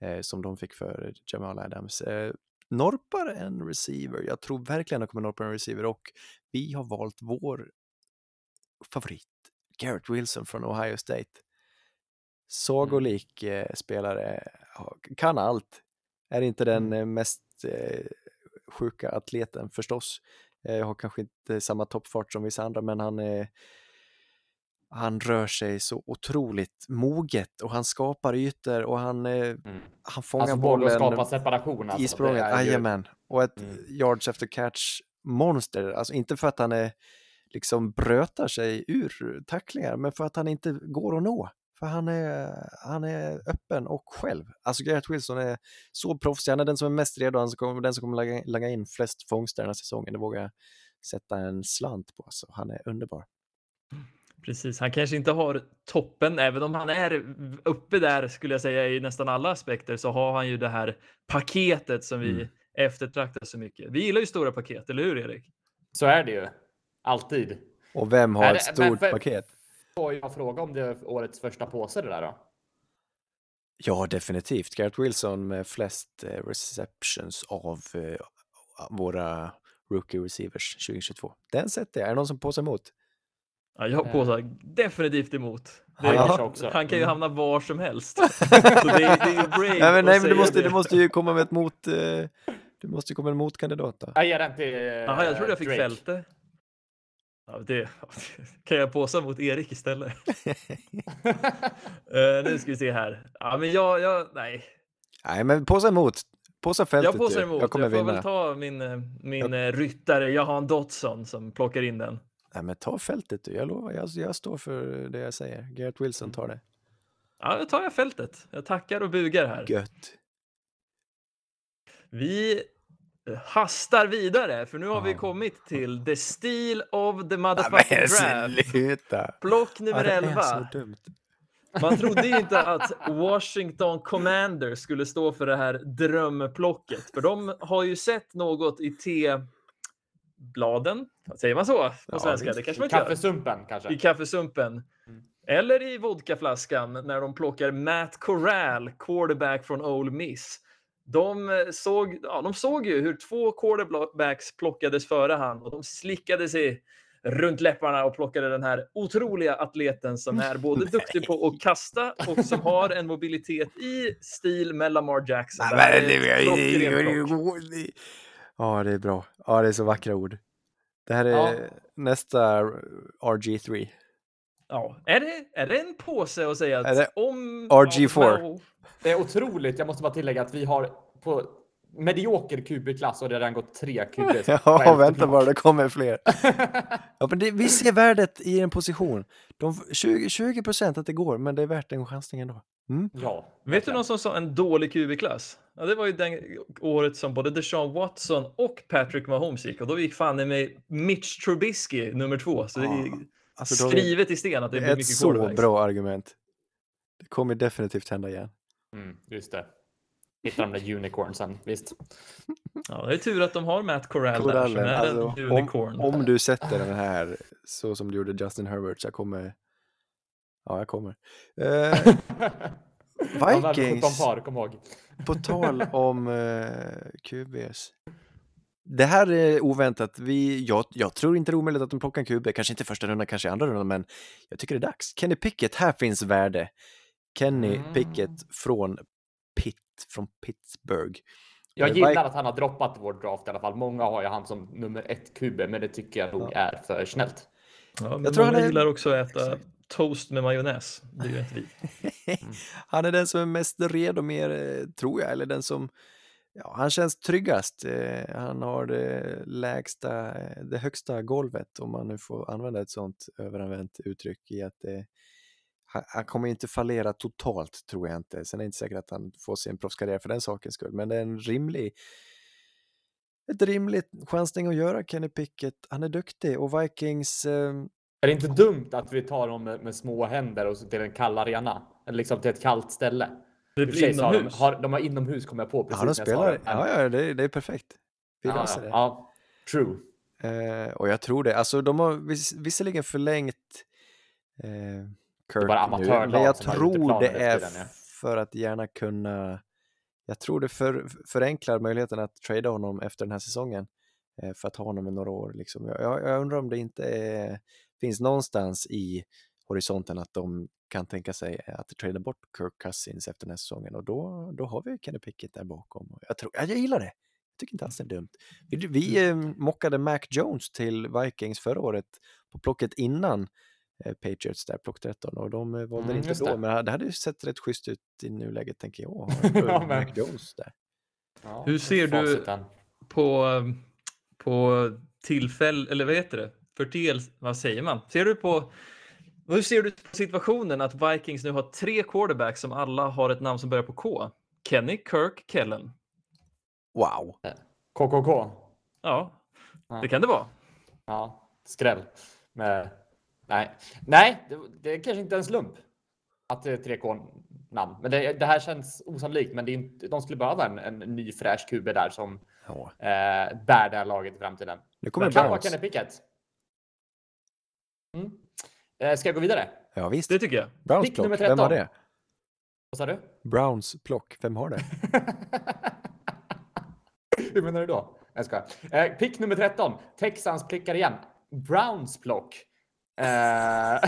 S3: Eh, som de fick för Jamal Adams. Eh, norpar en receiver. Jag tror verkligen de kommer norpa en receiver och vi har valt vår favorit. Garrett Wilson från Ohio State. Sagolik eh, spelare. Kan allt. Är inte den eh, mest eh, sjuka atleten förstås. Eh, har kanske inte samma toppfart som vissa andra, men han är han rör sig så otroligt moget och han skapar ytor och han, eh,
S2: Mm.
S3: han fångar
S2: Alltså
S3: bollen
S2: skapa separation. Alltså,
S3: i språnget.
S2: är ju-
S3: Jajamän. Och ett
S2: Mm.
S3: yards efter catch monster. Alltså inte för att han är liksom brötar sig ur tacklingar, men för att han inte går att nå. För han är, han är öppen och själv. Alltså Garrett Wilson är så proffsig. Han är den som är mest redo. Han kommer, den som kommer lägga, lägga in flest fångster den här säsongen. Det vågar jag sätta en slant på. Alltså, han är underbar.
S4: Precis, han kanske inte har toppen, även om han är uppe där skulle jag säga i nästan alla aspekter så har han ju det här paketet som vi
S3: Mm.
S4: eftertraktar så mycket. Vi gillar ju stora paket, eller hur Erik?
S2: Så är det ju. Alltid.
S3: Och vem har ett
S2: det- men
S3: stort
S2: för-
S3: paket?
S2: Får jag fråga om det är årets första påse det där då?
S3: Ja, definitivt. Garrett Wilson med flest eh, receptions av eh, våra rookie receivers 2022. Den sätter jag. Är det någon som påsar emot?
S4: Ja, jag påstår definitivt emot.
S2: Han
S3: Ja.
S4: Han kan ju
S2: Mm.
S4: hamna var som helst. så det, är- det är ju brave
S3: Nej, men, nej, men du, måste,
S4: det.
S3: du måste ju komma med ett mot... Eh, du måste komma med en motkandidat då.
S2: Jag ger den till eh,
S4: Jaha, jag trodde jag fick
S2: Drake.
S4: fälte. Ja, det kan jag påsa mot Erik istället. Eh, nu ska vi se här. Ja, men jag, jag nej.
S3: Nej, men påsa emot. Påsa fältet
S4: Jag påsar emot.
S3: Jag kommer
S4: jag får
S3: vinna.
S4: väl ta min, eh, min eh, ryttare Johan Dotson som plockar in den.
S3: Nej, men ta fältet du. Jag lovar. Jag, jag står för det jag säger. Garrett Wilson tar det.
S4: Ja, då tar jag fältet. Jag tackar och bugar här.
S3: Gött.
S4: Vi eh, hastar vidare, för nu har vi kommit till the steal of the motherfucking draft. Plock nummer
S3: det är
S4: 11.
S3: så dumt.
S4: Man trodde ju inte att Washington Commanders skulle stå för det här drömplocket, för de har ju sett något i T-bladen. Säger man så på
S3: Ja,
S4: svenska?
S3: visst.
S4: Det kanske man inte gör.
S2: Kaffesumpen kanske?
S4: I kaffesumpen.
S2: Mm.
S4: Eller i vodkaflaskan när de plockar Matt Corral, quarterback från Ole Miss. De eh, såg, ja, de såg ju hur två quarterbacks plockades före han och de slickade sig runt läpparna och plockade den här otroliga atleten som är både duktig på att kasta och som har en mobilitet i stil med Lamar Jackson. Det är ett klockrent plock.
S3: Ja, det är bra. Ja, det är så vackra ord. Det här är
S2: Ja.
S3: nästa RG3.
S4: Ja, är det, är det en påse att säga att
S3: Är det
S4: om...
S3: RG4?
S4: Ja,
S2: Det är otroligt. Jag måste bara tillägga att vi har på medioker QB-klass och det har redan gått tre på
S3: Ja, vänta bara, det kommer fler. Ja, men det, vi ser värdet i en position. De, 20, 20 procent att det går, men det är värt en chansning ändå. Mm.
S2: Ja.
S4: Vet du någon som sa en dålig QB-klass? Ja, det var ju den året som både Deshaun Watson och Patrick Mahomes gick och då gick fan i mig Mitch Trubisky nummer två. Så det är
S3: Alltså, då,
S4: skrivet i sten att det
S3: det
S4: blir
S3: är ett
S4: mycket
S3: så
S4: quarterbacks.
S3: bra argument. Det kommer definitivt hända igen.
S2: Mm, just det. Hitta de där unicornsen, visst.
S4: Ja, det är tur att de har Matt Corral där som är
S3: alltså,
S4: en unicorn.
S3: om, om du sätter den här så som du gjorde Justin Herbert, så jag kommer... Ja, jag kommer. Eh, Vikings.
S2: 17 par, kom ihåg.
S3: På tal om eh, QBs. det här är oväntat. Vi, jag, jag tror inte det är omöjligt att de plockar en QB, kanske inte första rundan, kanske andra rundan, men jag tycker det är dags. Kenny Pickett, här finns värde. Kenny
S2: Mm.
S3: Pickett från Pitt, från Pittsburgh.
S2: Jag
S3: Eh,
S2: gillar
S3: Vik-
S2: att han har droppat vår draft i alla fall. Många har ju han som nummer ett QB, men det tycker jag nog är för snällt.
S4: Ja, men
S3: Jag tror
S4: många
S3: han är-
S4: gillar också att äta
S3: Exakt
S4: toast med majonnäs. Det gör inte vi. Mm.
S3: Han är den som är mest redo mer, eh, tror jag, eller den som Ja, han känns tryggast. Eh, han har det lägsta, eh, det högsta golvet om man nu får använda ett sånt överanvänt uttryck i att det... han, han kommer inte fallera totalt tror jag inte. Sen är det inte säkert att han får sin proffskarriär för den sakens skull, men det är en rimlig ett rimligt chansning att göra Kenny Pickett. Han är duktig och Vikings eh,
S2: är det inte dumt att vi tar dem med, med små händer och så till en kall arena? Eller liksom till ett kallt ställe?
S4: Det blir
S2: så har de,
S4: inomhus.
S2: har, de har inomhus kommer jag på precis
S3: ja, de spelar.
S2: det,
S3: Ja, ja, det, det är perfekt. Vi
S2: ja,
S3: löser
S2: ja,
S3: det.
S2: ja, true.
S3: Eh, och jag tror det. Alltså de har vis visserligen förlängt eh, Kirk
S2: bara
S3: nu, men jag tror det är
S2: den, ja.
S3: för att gärna kunna jag tror det för, förenklar möjligheten att trada honom efter den här säsongen eh, för att ha honom i några år. Liksom. Jag, jag, jag undrar om det inte är, finns någonstans i horisonten att de kan tänka sig att trada bort Kirk Cousins efter den här säsongen och då, då har vi Kenny Pickett där bakom. Jag, tror, ja, jag gillar det. Jag tycker inte alls det är dumt. Vi, vi eh, mockade Mac Jones till Vikings förra året på plocket innan eh, Patriots där, plock 13 och de eh, valde
S2: Mm,
S3: inte då,
S2: det.
S3: men det hade ju sett rätt schysst ut i nuläget tänker jag.
S2: Ja,
S3: Mac Jones där.
S2: Ja,
S4: Hur ser du- på, på tillfälle, eller vad heter det? För del, vad säger man? Ser du på, hur ser du på situationen att Vikings nu har tre quarterbacks som alla har ett namn som börjar på K? Kenny, Kirk, Kellen.
S3: Wow!
S2: KKK?
S4: Ja,
S2: Ja.
S4: det kan det vara.
S2: Ja, skräll. Men, nej, nej, det, det är kanske inte en slump att det är tre K-namn. Men det, det här känns osannolikt. Men det är inte, de skulle behöva en, en ny fräsch QB där som
S3: Ja.
S2: eh, bär det här laget i framtiden.
S3: Nu kommer
S2: det kan vara. Kenny Pickett. Mm. Eh, ska jag gå vidare?
S3: Ja visst.
S4: Det tycker jag.
S3: Browns
S2: Pick nummer
S3: plock, vem har
S2: 13.
S3: det?
S2: Vad sa du?
S3: Browns plock, vem har det?
S2: Hur menar du då? Jag skojar. Eh, pick nummer 13. Texans plickar igen. Browns plock. Eh,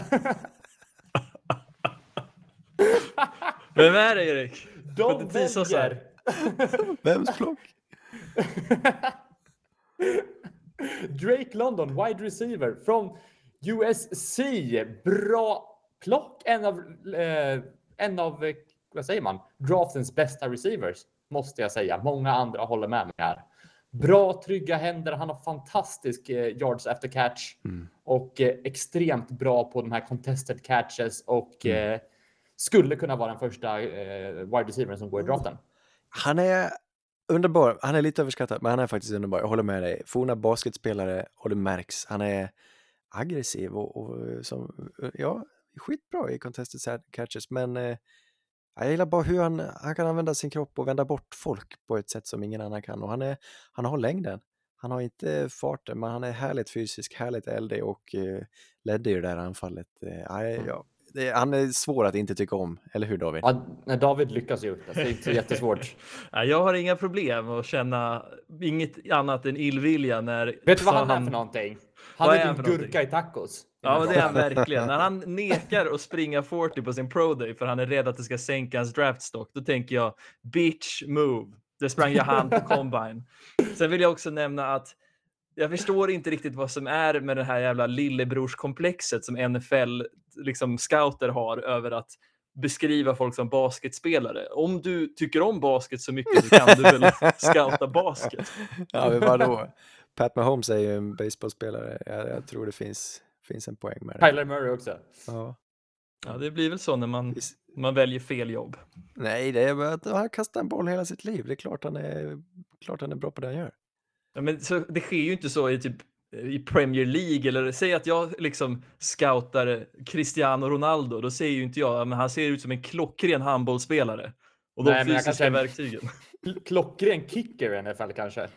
S4: Vem är det Erik?
S2: De väljer
S3: Vems plock?
S2: Drake London, wide receiver från USC. Bra plock. En av, eh, en av eh, vad säger man, draftens bästa receivers, måste jag säga. Många andra håller med mig här. Bra, trygga händer. Han har fantastisk eh, yards after catch
S3: Mm.
S2: och eh, extremt bra på de här contested catches och
S3: Mm.
S2: eh, skulle kunna vara den första eh, wide receivern som går i draften.
S3: Han är underbar. Han är lite överskattad, men han är faktiskt underbar. Jag håller med dig. Forna basketspelare och det märks. Han är aggressiv och, och som, ja, skitbra i contested catches, men eh, jag gillar bara hur han, han kan använda sin kropp och vända bort folk på ett sätt som ingen annan kan. Och han, är, han har längden. Han har inte farten, men han är härligt fysisk, härligt eldig och eh, ledde ju det där anfallet. Eh, ja, ja, det, han är svår att inte tycka om, eller hur David?
S2: Ja, nej, David lyckas ju. Det är inte så jättesvårt.
S4: Jag har inga problem att känna inget annat än illvilja när
S2: Vet du vad han är för någonting? Han är
S4: är för
S2: gurka i tacos.
S4: Ja, det är han verkligen. När han nekar att springa 40 på sin pro day för han är rädd att det ska sänka hans draftstock, då tänker jag bitch move. Det sprang jag han på combine. Sen vill jag också nämna att jag förstår inte riktigt vad som är med det här jävla lillebrorskomplexet som NFL liksom scouter har över att beskriva folk som basketspelare. Om du tycker om basket så mycket så kan du väl scouta basket.
S3: Ja, men vadå? Pat Mahomes är ju en baseballspelare. Jag, jag tror det finns, finns en poäng med det.
S2: Tyler Murray också.
S3: Ja.
S4: Ja, det blir väl så när man, man väljer fel jobb.
S3: Nej, det är bara att han kastar en boll hela sitt liv. Det är klart han är, klart han är bra på det han gör.
S4: Ja, men så, det sker ju inte så i typ i Premier League eller säg att jag liksom scoutar Cristiano Ronaldo. Då säger ju inte jag men han ser ut som en klockren handbollsspelare. Och de
S2: Nej, men jag
S4: fysiska
S2: kanske-
S4: verktygen.
S2: Kl- Klockren kicker i NFL kanske.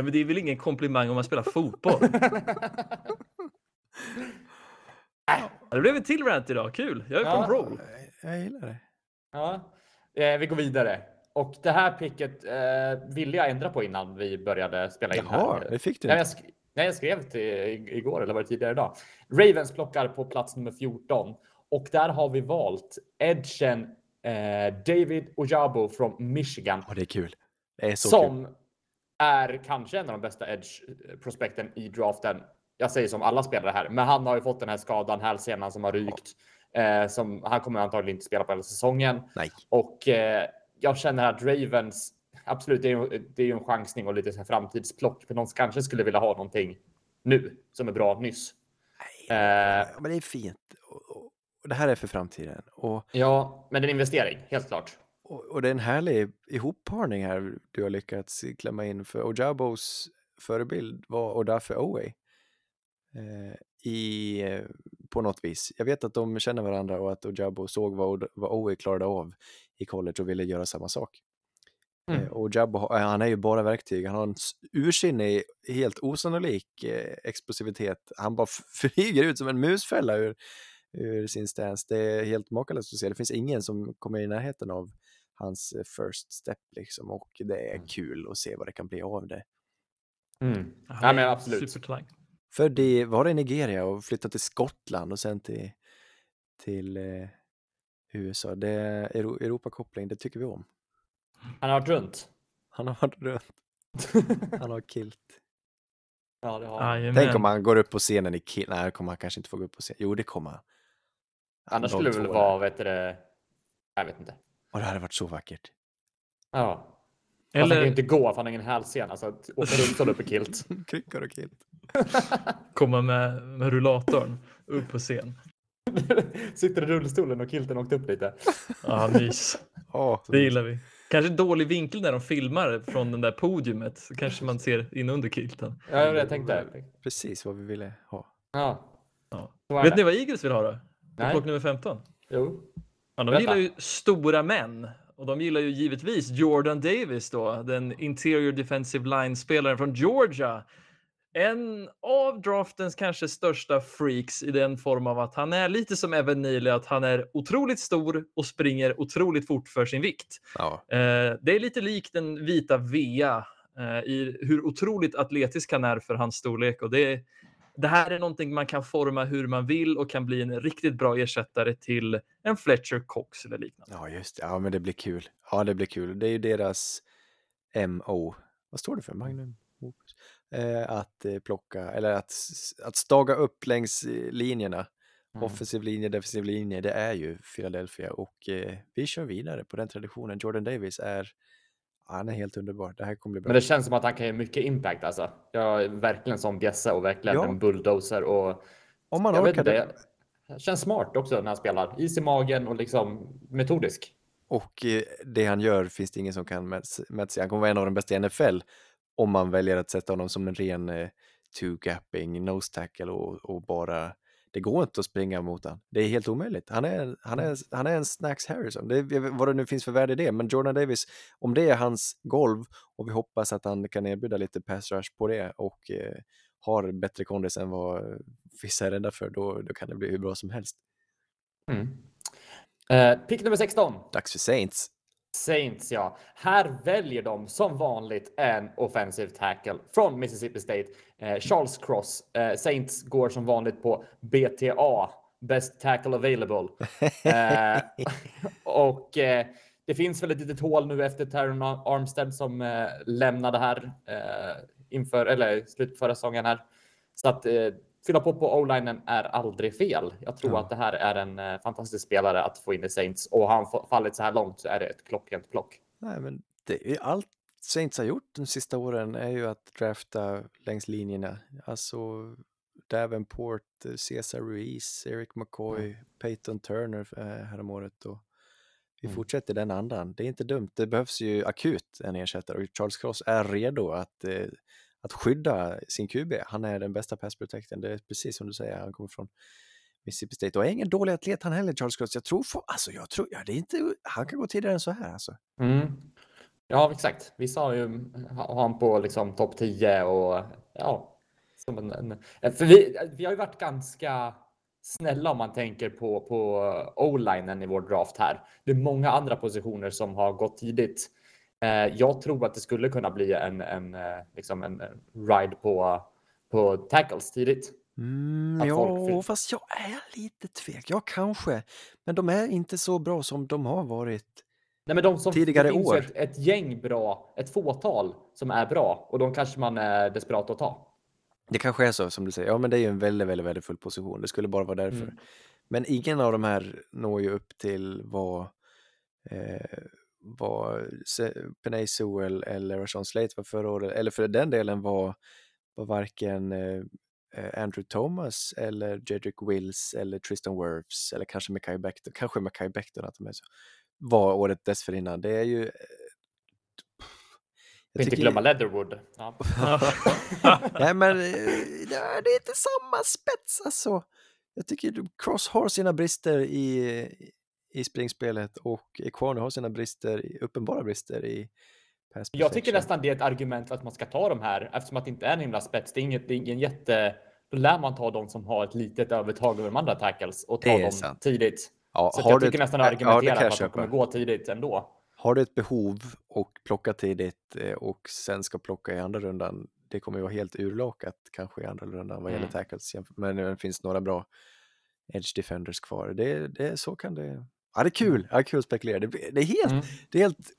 S4: Ja, men det är väl ingen komplimang om man spelar fotboll? Ja, det blev en till rant idag, kul. Jag är på
S2: Ja.
S4: en roll.
S3: Jag gillar det.
S2: Ja. Eh, vi går vidare. och det här picket eh, ville jag ändra på innan vi började spela in
S3: Jaha,
S2: här.
S3: det fick du
S2: Nej, jag, sk- nej, jag skrev till igår eller var det tidigare idag. Ravens plockar på plats nummer 14 och där har vi valt edgen eh, David Ojabo från Michigan
S3: Ja, det är kul. Det är så kul.
S2: Är kanske en av de bästa edge prospekten i draften. Jag säger som alla spelare här, men han har ju fått den här skadan, hälsenan som har rykt. Eh, som, han kommer antagligen inte spela på hela säsongen.
S3: Nej.
S2: Och eh, jag känner att Ravens, absolut, det är, ju- det är ju en chansning och lite så här framtidsplock, men de kanske skulle vilja ha någonting nu som är bra nyss. Eh,
S3: Ja, men det är fint. Och, och, och det här är för framtiden. Och,
S2: ja, men en investering, helt klart.
S3: Och, och det är en härlig ihopparning här du har lyckats klämma in. För Ojabos förebild var Odafe Owe. Eh, i, på något vis. Jag vet att de känner varandra och att Ojabo såg vad, vad Owe klarade av i college och ville göra samma sak.
S2: Mm.
S3: Eh, har- eh, han är ju bara verktyg. Han har en ursinnig, helt osannolik eh, explosivitet. Han bara flyger ut som en musfälla ur, ur sin stance. Det är helt makalöst att se. Det finns ingen som kommer i närheten av hans eh, first step liksom. Och det är
S2: Mm.
S3: kul att se vad det kan bli av det.
S2: Mm. Ja,
S4: är
S2: men
S4: en
S2: absolut.
S4: Supertalang.
S3: Född i, var det i Nigeria och flyttade till Skottland och sen till, till eh, USA. Det Europakoppling, det tycker vi om.
S2: Han har varit runt.
S3: Han har varit runt, han har kilt.
S2: ja, det har han.
S3: Tänk om han går upp på scenen i kill. Nej, det kommer han kanske inte få gå upp på scenen. Jo, det kommer han.
S2: Annars skulle det väl vara, vet du det, jag vet inte.
S3: Och det hade varit så vackert.
S2: Ja. Fast han kan ju
S4: Eller
S2: inte gå för han har ingen hälsena så att åka runt upp i kilt.
S3: Kryckor och kilt.
S4: komma med, med rullatorn upp på scen.
S2: Sitter i rullstolen och kilten åkt upp lite.
S4: Ja, mys.
S3: Så
S4: Det gillar vi. Kanske dålig vinkel när de filmar från den där podiumet. Så kanske man ser in under kilten.
S2: Ja, det jag tänkte.
S3: Precis vad vi ville ha.
S2: Ja.
S4: Ja. Vet
S2: det.
S4: ni vad Eagles vill ha då? På
S2: Nej.
S4: nummer 15?
S2: Jo.
S4: Ja, de gillar ju stora män. Och de gillar ju givetvis Jordan Davis då, den interior defensive line-spelaren från Georgia. En av draftens kanske största freaks i den form av att han är lite som Evan Neely, att han är otroligt stor och springer otroligt fort för sin vikt.
S3: Ja,
S4: Eh, det är lite likt den vita Vea eh, i hur otroligt atletisk han är för hans storlek. Och det, det här är någonting man kan forma hur man vill och kan bli en riktigt bra ersättare till en Fletcher Cox eller liknande.
S3: ja just det. Ja, men det blir kul. Ja, det blir kul. Det är ju deras MO. Vad står det för? Magnum? Eh, att eh, plocka, eller att, att staga upp längs eh, linjerna.
S2: Mm.
S3: Offensiv linje, defensiv linje, det är ju Philadelphia och eh, vi kör vidare på den traditionen. Jordan Davis är, han är helt underbar. Det här kommer bli bra.
S2: Men det känns som att han kan göra mycket impact alltså. Jag är verkligen som bjässe och verkligen
S3: Ja.
S2: en bulldozer och
S3: Om man
S2: jag vet
S3: orkar det.
S2: det känns smart också när han spelar. Is i magen och liksom metodisk.
S3: Och eh, det han gör finns det ingen som kan mäta sig. Han kommer vara en av de bästa i NFL om man väljer att sätta honom som en ren eh, two-gapping, nose tackle och, och bara... Det går inte att springa mot honom. Det är helt omöjligt. Han är, han är, han är en Snacks Harrison. Det är, vad det nu finns för värde i det. Men Jordan Davis, om det är hans golv och vi hoppas att han kan erbjuda lite pass rush på det och eh, har bättre kondis än vad vissa är rädda för, då, då kan det bli hur bra som helst.
S2: Mm. Eh, pick nummer 16.
S3: Dags för Saints.
S2: Saints, ja. Här väljer de som vanligt en offensive tackle från Mississippi State. Eh, Charles Cross. Eh, Saints går som vanligt på BTA, Best Tackle Available. Eh, och eh, det finns väl ett litet hål nu efter Terron Armstead som eh, lämnade här eh, inför, eller på förra säsongen här. Så att fylla på på o-linen är aldrig fel. Jag tror
S3: Ja.
S2: att det här är en eh, fantastisk spelare att få in i Saints och har han fa- fallit så här långt så är det ett klockrent plock.
S3: Nej, men det är allt Saints har gjort de sista åren är ju att drafta längs linjerna. Alltså Davenport, eh, Cesar Ruiz, Eric McCoy, Peyton Turner eh, häromåret och vi
S2: Mm.
S3: fortsätter den andan. Det är inte dumt. Det behövs ju akut en ersättare och Charles Cross är redo att, eh, att skydda sin QB. Han är den bästa passprotekten. Det är precis som du säger, han kommer från Mississippi State och är ingen dålig atlet han heller, Charles Cross. Jag tror, för, alltså jag tror, ja, det är inte, han kan gå tidigare än så här alltså.
S2: Mm. Ja, exakt. Vissa har ju har han på liksom topp 10 och ja, som en, en, för vi, vi har ju varit ganska snälla om man tänker på, på o-linen i vår draft här. Det är många andra positioner som har gått tidigt. Eh, jag tror att det skulle kunna bli en, en, eh, liksom en ride på, på tackles tidigt.
S3: Mm, ja, fast jag är lite tvek. Ja, kanske. Men de är inte så bra som de har varit.
S2: Nej, men de som,
S3: Tidigare
S2: det finns
S3: år.
S2: Ett, ett gäng bra, ett fåtal som är bra och de kanske man är desperat att ta.
S3: Det kanske är så som du säger. Ja, men det är ju en väldigt, väldigt värdefull position. Det skulle bara vara därför.
S2: Mm.
S3: Men ingen av de här når ju upp till vad, eh, Se- Penay Sewell eller Rashawn Slate var förra året. Eller för den delen var, var varken eh, eh, Andrew Thomas eller Jedrick Wills eller Tristan Wirfs eller kanske Mackay Becton. Kanske Mackay Becton att de är så. Var året dessförinnan. Det är ju... eh,
S2: Får inte glömma Leatherwood. Ja.
S3: Nej, men eh, det är inte samma spets alltså. Jag tycker Cross har sina brister i, i springspelet och Equano har sina brister, uppenbara brister i pass
S2: Jag tycker nästan det är ett argument för att man ska ta de här eftersom att det inte är en himla spets. Det är, inget, det är ingen jätte... Då lär man ta de som har ett litet övertag över de andra tackles och ta dem
S3: sant.
S2: tidigt.
S3: Ja,
S2: Så jag tycker
S3: ett-
S2: nästan
S3: ja,
S2: att argumentera
S3: jag
S2: för att de kommer gå tidigt ändå.
S3: Har du ett behov och plocka tidigt eh, och sen ska plocka i andra rundan, det kommer ju vara helt urlakat kanske i andra rundan vad gäller
S2: Mm.
S3: tackles, men det finns några bra edge defenders kvar. Det, det, så kan det... Ja, det är kul. Ja, kul att spekulera. Det, det är helt
S2: Mm.
S3: Det är helt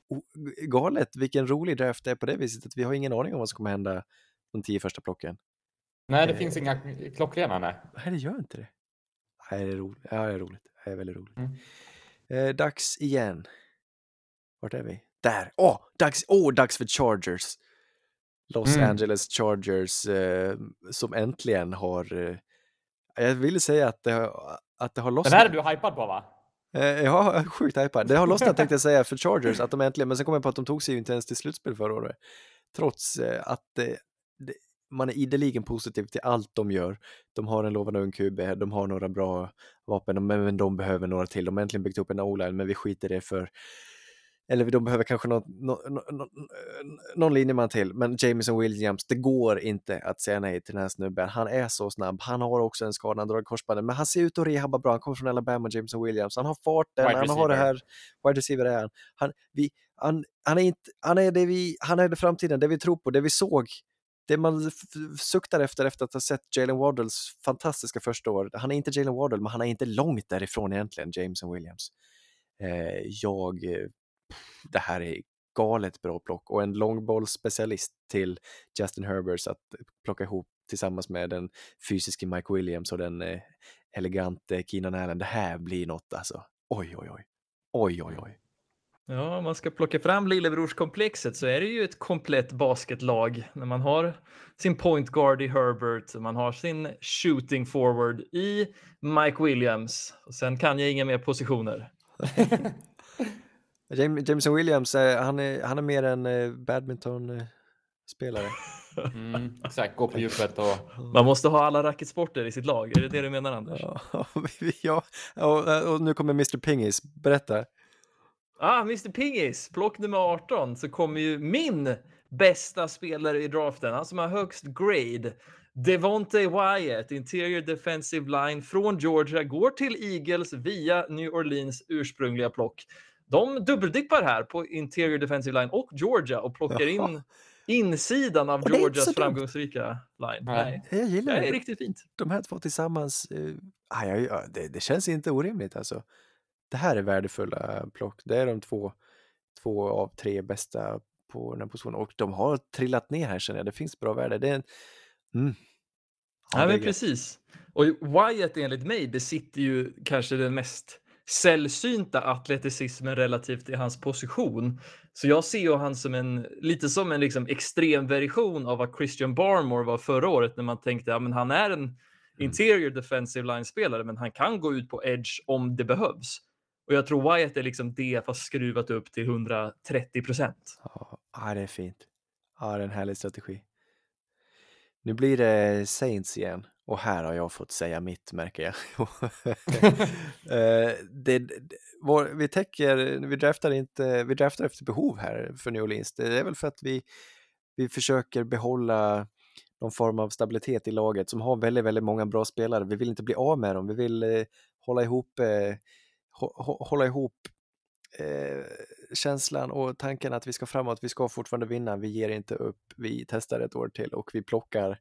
S3: galet vilken rolig draft det är på det viset att vi har ingen aning om vad som kommer hända de tio första plocken.
S2: Nej, det
S3: Eh.
S2: finns inga klockrena. Nej.
S3: Nej, det gör inte det. Nej, det är roligt. Ja, det är roligt. Det är väldigt roligt.
S2: Mm.
S3: Eh, dags igen. Vart är vi? Där! Åh, dags, åh, dags för Chargers! Los
S2: Mm.
S3: Angeles Chargers eh, som äntligen har... Eh, jag ville säga att det, har- att det har
S2: Den
S3: lossnat.
S2: här är du hypad på va?
S3: Eh, jag ja, sjukt hypad. Det har lossnat tänkte jag säga för Chargers, att de äntligen, men sen kom jag på att de tog sig ju inte ens till slutspel förra året. Trots eh, att eh, det, man är ideligen positiv till allt de gör. De har en lovande ung QB, de har några bra vapen, men men de behöver några till. De har äntligen byggt upp en o-line, men vi skiter i det för eller de behöver kanske någon, någon, någon, någon linjeman till, men Jameson Williams, det går inte att säga nej till den här snubben. Han är så snabb, han har också en skada, han drar korsbandet, men han ser ut att rehabba bra. Han kommer från Alabama, Jameson Williams. Han har farten,
S2: Wide
S3: han har det här, wide receiver är han. Han, vi, han, han, är inte, han, är det vi, han är det framtiden, det vi tror på, det vi såg. Det man suktar efter efter att ha sett Jalen Waddles fantastiska första år. Han är inte Jalen Waddle, men han är inte långt därifrån egentligen, Jameson Williams. Eh, jag eh, det här är galet bra plock och en långbollsspecialist till Justin Herbers att plocka ihop tillsammans med den fysiske Mike Williams och den eh, elegante Keenan Allen. Det här blir något alltså. Oj, oj, oj. Oj, oj, oj.
S4: Ja, om man ska plocka fram lillebrorskomplexet så är det ju ett komplett basketlag när man har sin point guard i Herbert, man har sin shooting forward i Mike Williams och sen kan jag inga mer positioner.
S3: Jam- Jameson Williams, eh, han är, han är mer en eh, badmintonspelare.
S2: Mm, exakt, gå på djupet och...
S4: Man måste ha alla racketsporter i sitt lag, är det det du menar Anders?
S3: Ja, ja, och, och nu kommer Mr Pingis. Berätta.
S4: Ah, Mr Pingis, plock nummer 18 så kommer ju min bästa spelare i draften, han som har högst grade. Devonte Wyatt, interior defensive line från Georgia, går till Eagles via New Orleans ursprungliga plock. De dubbeldippar här på interior defensive line och Georgia och plockar
S3: Jaha.
S4: in insidan av
S3: är
S4: Georgias framgångsrika line.
S2: Nej.
S4: Nej,
S3: Jag gillar
S4: det är
S3: det.
S4: riktigt fint.
S3: de här två tillsammans, eh, det, det känns inte orimligt alltså. Det här är värdefulla plock. Det är de två, två av tre bästa på den här positionen och de har trillat ner här känner jag. Det finns bra värde. Det är en... mm.
S4: Ja,
S3: är
S4: men precis. Och Wyatt enligt mig besitter ju kanske den mest sällsynta atleticismen relativt till hans position. Så jag ser ju han som en, lite som en liksom extrem version av vad Christian Barmore var förra året när man tänkte att ja, han är en interior defensive line-spelare men han kan gå ut på edge om det behövs. Och jag tror Wyatt är liksom det fast skruvat upp till 130 procent.
S3: Ja, ja, det är fint. Ja, det är en härlig strategi. Nu blir det Saints igen och här har jag fått säga mitt märker jag. Eh, det, det, vår, vi täcker, vi draftar inte, vi draftar efter behov här för New Orleans. Det är väl för att vi, vi försöker behålla någon form av stabilitet i laget, som har väldigt, väldigt många bra spelare. Vi vill inte bli av med dem, vi vill eh, hålla ihop, eh, hå hålla ihop eh, känslan och tanken att vi ska framåt, vi ska fortfarande vinna, vi ger inte upp, vi testar ett år till och vi plockar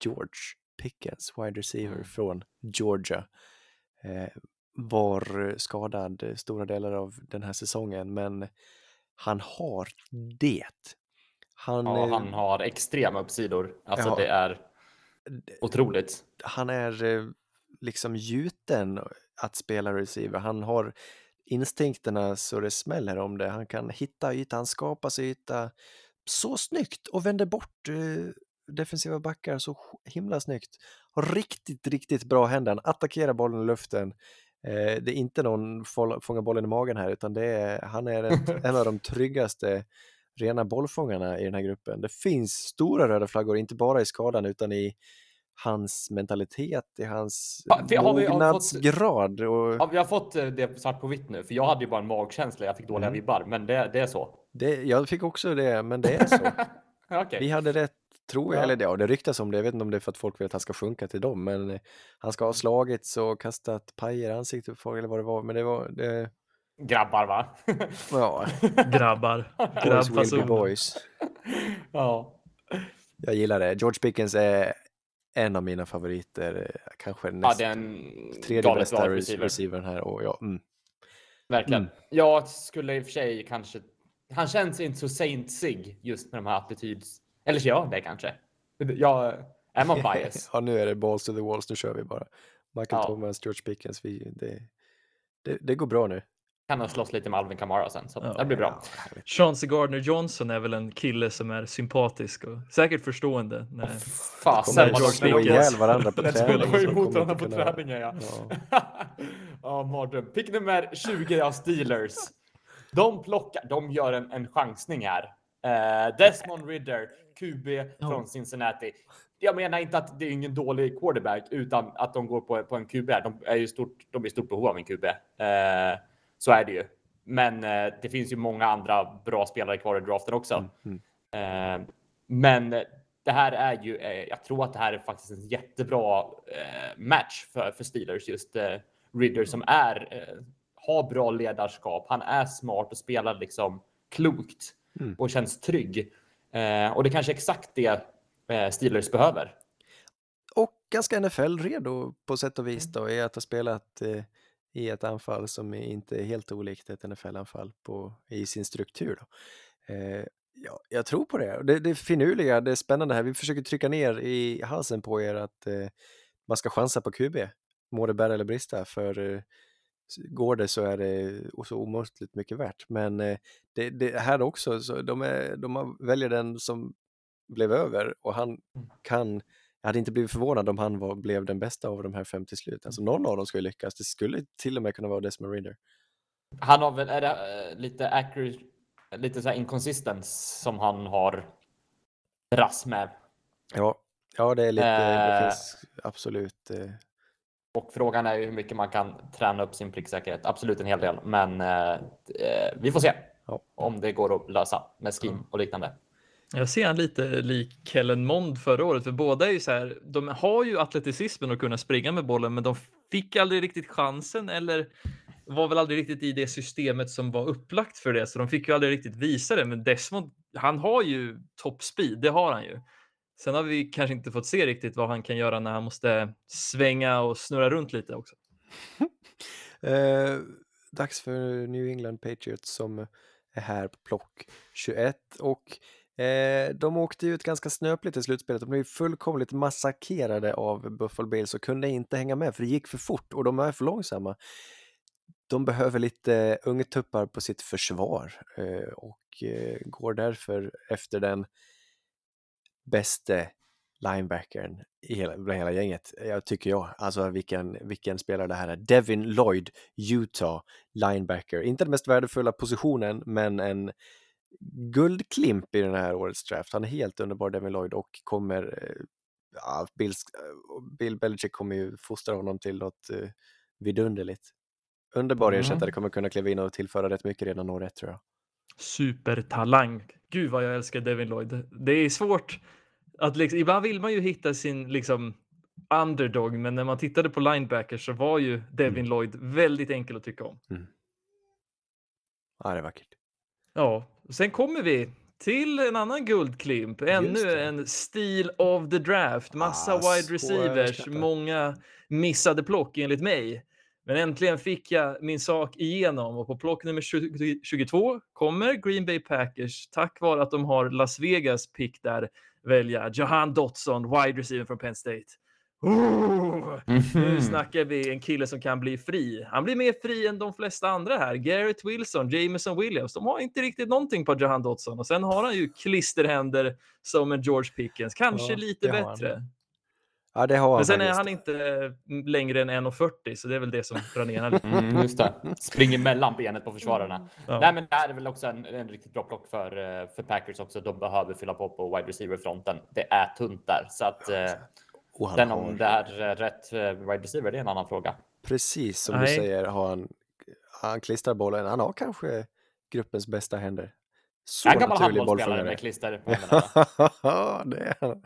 S3: George Pickens, wide receiver
S2: Mm.
S3: från Georgia. Eh, var skadad stora delar av den här säsongen, men han har det. Han,
S2: Ja,
S3: eh,
S2: han har extrema uppsidor. Alltså
S3: Ja.
S2: det är otroligt.
S3: han är eh, liksom gjuten att spela receiver. Han har instinkterna så det smäller om det. Han kan hitta yta, han skapar sig yta så snyggt och vänder bort eh, defensiva backar så himla snyggt. Har riktigt, riktigt bra händer. Attackerar bollen i luften. Eh, det är inte någon fånga bollen i magen här utan det är, han är ett, en av de tryggaste rena bollfångarna i den här gruppen. Det finns stora röda flaggor, inte bara i skadan utan i hans mentalitet, i hans
S2: Ja,
S3: mognadsgrad. Och
S2: Ja, vi har fått eh, det svart på vitt nu, för jag hade ju bara en magkänsla. Jag fick dåliga
S3: Mm.
S2: vibbar, men det, det är så.
S3: det, jag fick också det, men det är så.
S2: Okej.
S3: Vi hade rätt, tror jag,
S2: Ja.
S3: eller ja, det ryktas om det. Jag vet inte om det är för att folk vill att han ska sjunka till dem, men eh, han ska ha slagits och kastat pajer i ansiktet på folk eller vad det var. Men det var, det,
S2: Grabbar va?
S3: ja,
S4: Grabbar.
S3: boys will be boys.
S2: ja.
S3: Jag gillar det. George Pickens är en av mina favoriter, eh, kanske
S2: ja,
S3: näst
S2: det är en
S3: tredje bästa receiver. receivern här. Och ja, mm.
S2: Verkligen.
S3: Mm.
S2: Jag skulle i och för sig kanske... Han känns inte så saintsig just med de här attityds... Eller så gör han det kanske. Jag... Är man bias?
S3: ja, nu är det balls to the walls, nu kör vi bara. Michael
S2: Ja.
S3: Thomas, George Pickens, vi, det, det, det går bra nu.
S2: kan nog slåss lite med Alvin Kamara sen, så
S4: Ja.
S2: det blir bra.
S4: Chauncey Gardner Johnson är väl en kille som är sympatisk och säkert förstående. När...
S2: Fasen
S3: Kommer
S4: vad
S3: de
S4: de
S3: slå
S4: lyckas.
S3: ihjäl varandra på
S2: När de emot varandra på
S3: kunna-
S2: träningen ja.
S3: Ja.
S2: Ja, mardröm. Pick nummer 20 av Steelers. De plockar, de gör en, en chansning här. Eh, Desmond Ridder, QB från Cincinnati. Jag menar inte att det är ingen dålig quarterback, utan att de går på, på en QB. De är ju stort, de är i stort behov av en QB. Eh, så är det ju. Men eh, det finns ju många andra bra spelare kvar i draften också.
S3: Mm.
S2: Eh, men det här är ju, eh, jag tror att det här är faktiskt en jättebra eh, match för, för Steelers. Just eh, Ridder som är, har bra ledarskap. Han är smart och spelar liksom klokt
S3: Mm.
S2: och känns trygg. Eh, och det kanske är exakt det eh, Steelers behöver.
S3: Och ganska NFL-redo på sätt och vis då i att ha spelat eh, i ett anfall som är inte är helt olikt ett NFL-anfall på, i sin struktur. Då. Eh, ja, jag tror på det. det. Det finurliga, det är spännande här, vi försöker trycka ner i halsen på er att eh, man ska chansa på QB, må det bära eller brista, för eh, går det så är det så omåttligt mycket värt. Men eh, det, det här också, så de, är, de väljer den som blev över och han kan jag hade inte blivit förvånad om han var, blev den bästa av de här fem till slut. Alltså någon av dem skulle lyckas. Det skulle till och med kunna vara Desmond Ridder.
S2: Han har väl är det, eh, lite accurate, lite så här inconsistence som han har dras med.
S3: Ja, ja det är lite, det
S2: Eh.
S3: finns absolut. Eh,
S2: Och frågan är ju hur mycket man kan träna upp sin pricksäkerhet. Absolut en hel del, men eh, eh, vi får se
S3: Ja.
S2: om det går att lösa med skin och liknande.
S4: Jag ser han lite lik Kellen Mond förra året, för båda är ju så här, de har ju atleticismen att kunna springa med bollen, men de fick aldrig riktigt chansen eller var väl aldrig riktigt i det systemet som var upplagt för det, så de fick ju aldrig riktigt visa det. Men Desmond, han har ju top speed, det har han ju. Sen har vi kanske inte fått se riktigt vad han kan göra när han måste svänga och snurra runt lite också.
S3: eh, dags för New England Patriots som är här på plock 21 och eh, de åkte ut ganska snöpligt i slutspelet. De blev fullkomligt massakrerade av Buffalo Bills och kunde inte hänga med för det gick för fort och de är för långsamma. De behöver lite ungtuppar på sitt försvar eh, och eh, går därför efter den bäste linebackern i hela, bland hela gänget, jag tycker jag. Alltså vilken, vilken spelare det här är. Devin Lloyd, Utah, linebacker. Inte den mest värdefulla positionen, men en guldklimp i den här årets draft. Han är helt underbar, Devin Lloyd, och kommer... eh, Ja, Bill, Bill Belichick kommer ju fostra honom till något vidunderligt. Underbar
S2: Mm.
S3: ersättare, kommer kunna kliva in och tillföra rätt mycket redan år ett tror jag.
S4: Supertalang. Gud vad jag älskar Devin Lloyd. Det är svårt. att liksom, ibland vill man ju hitta sin liksom underdog, men när man tittade på linebackers så var ju Devin
S3: Mm.
S4: Lloyd väldigt enkel att tycka om.
S3: Ja, det är vackert.
S4: Ja, sen kommer vi till en annan guldklimp. Ännu en Steel of the Draft. Massa
S3: Ah,
S4: wide receivers, många missade plock enligt mig. Men äntligen fick jag min sak igenom och på plock nummer 20 22 kommer Green Bay Packers tack vare att de har Las Vegas pick där välja Jahan Dotson, wide receiver från Penn State. Oh! Nu
S2: Mhm.
S4: snackar vi en kille som kan bli fri. Han blir mer fri än de flesta andra här. Garrett Wilson, Jameson Williams. De har inte riktigt någonting på Jahan Dotson. Och sen har han ju klisterhänder som en George Pickens. Kanske
S3: Ja,
S4: lite bättre.
S3: Ja, det har han
S4: Men sen är han inte längre än 1,40 så det är väl det som drar ner lite.
S2: Mm, just det. Springer mellan benet på försvararna.
S4: Ja.
S2: Nej, men det här är väl också en, en riktigt bra plock för, eh, för Packers också. De behöver fylla på på wide receiver fronten. Det är tunt där så att sen
S3: har,
S2: om det är rätt eh, wide receiver, det är en annan fråga.
S3: precis som
S4: Nej.
S3: du säger, har han, han klistrar bollen. Han har kanske gruppens bästa händer. Så
S2: En gammal handbollsspelare med klister.
S3: Ja, det är.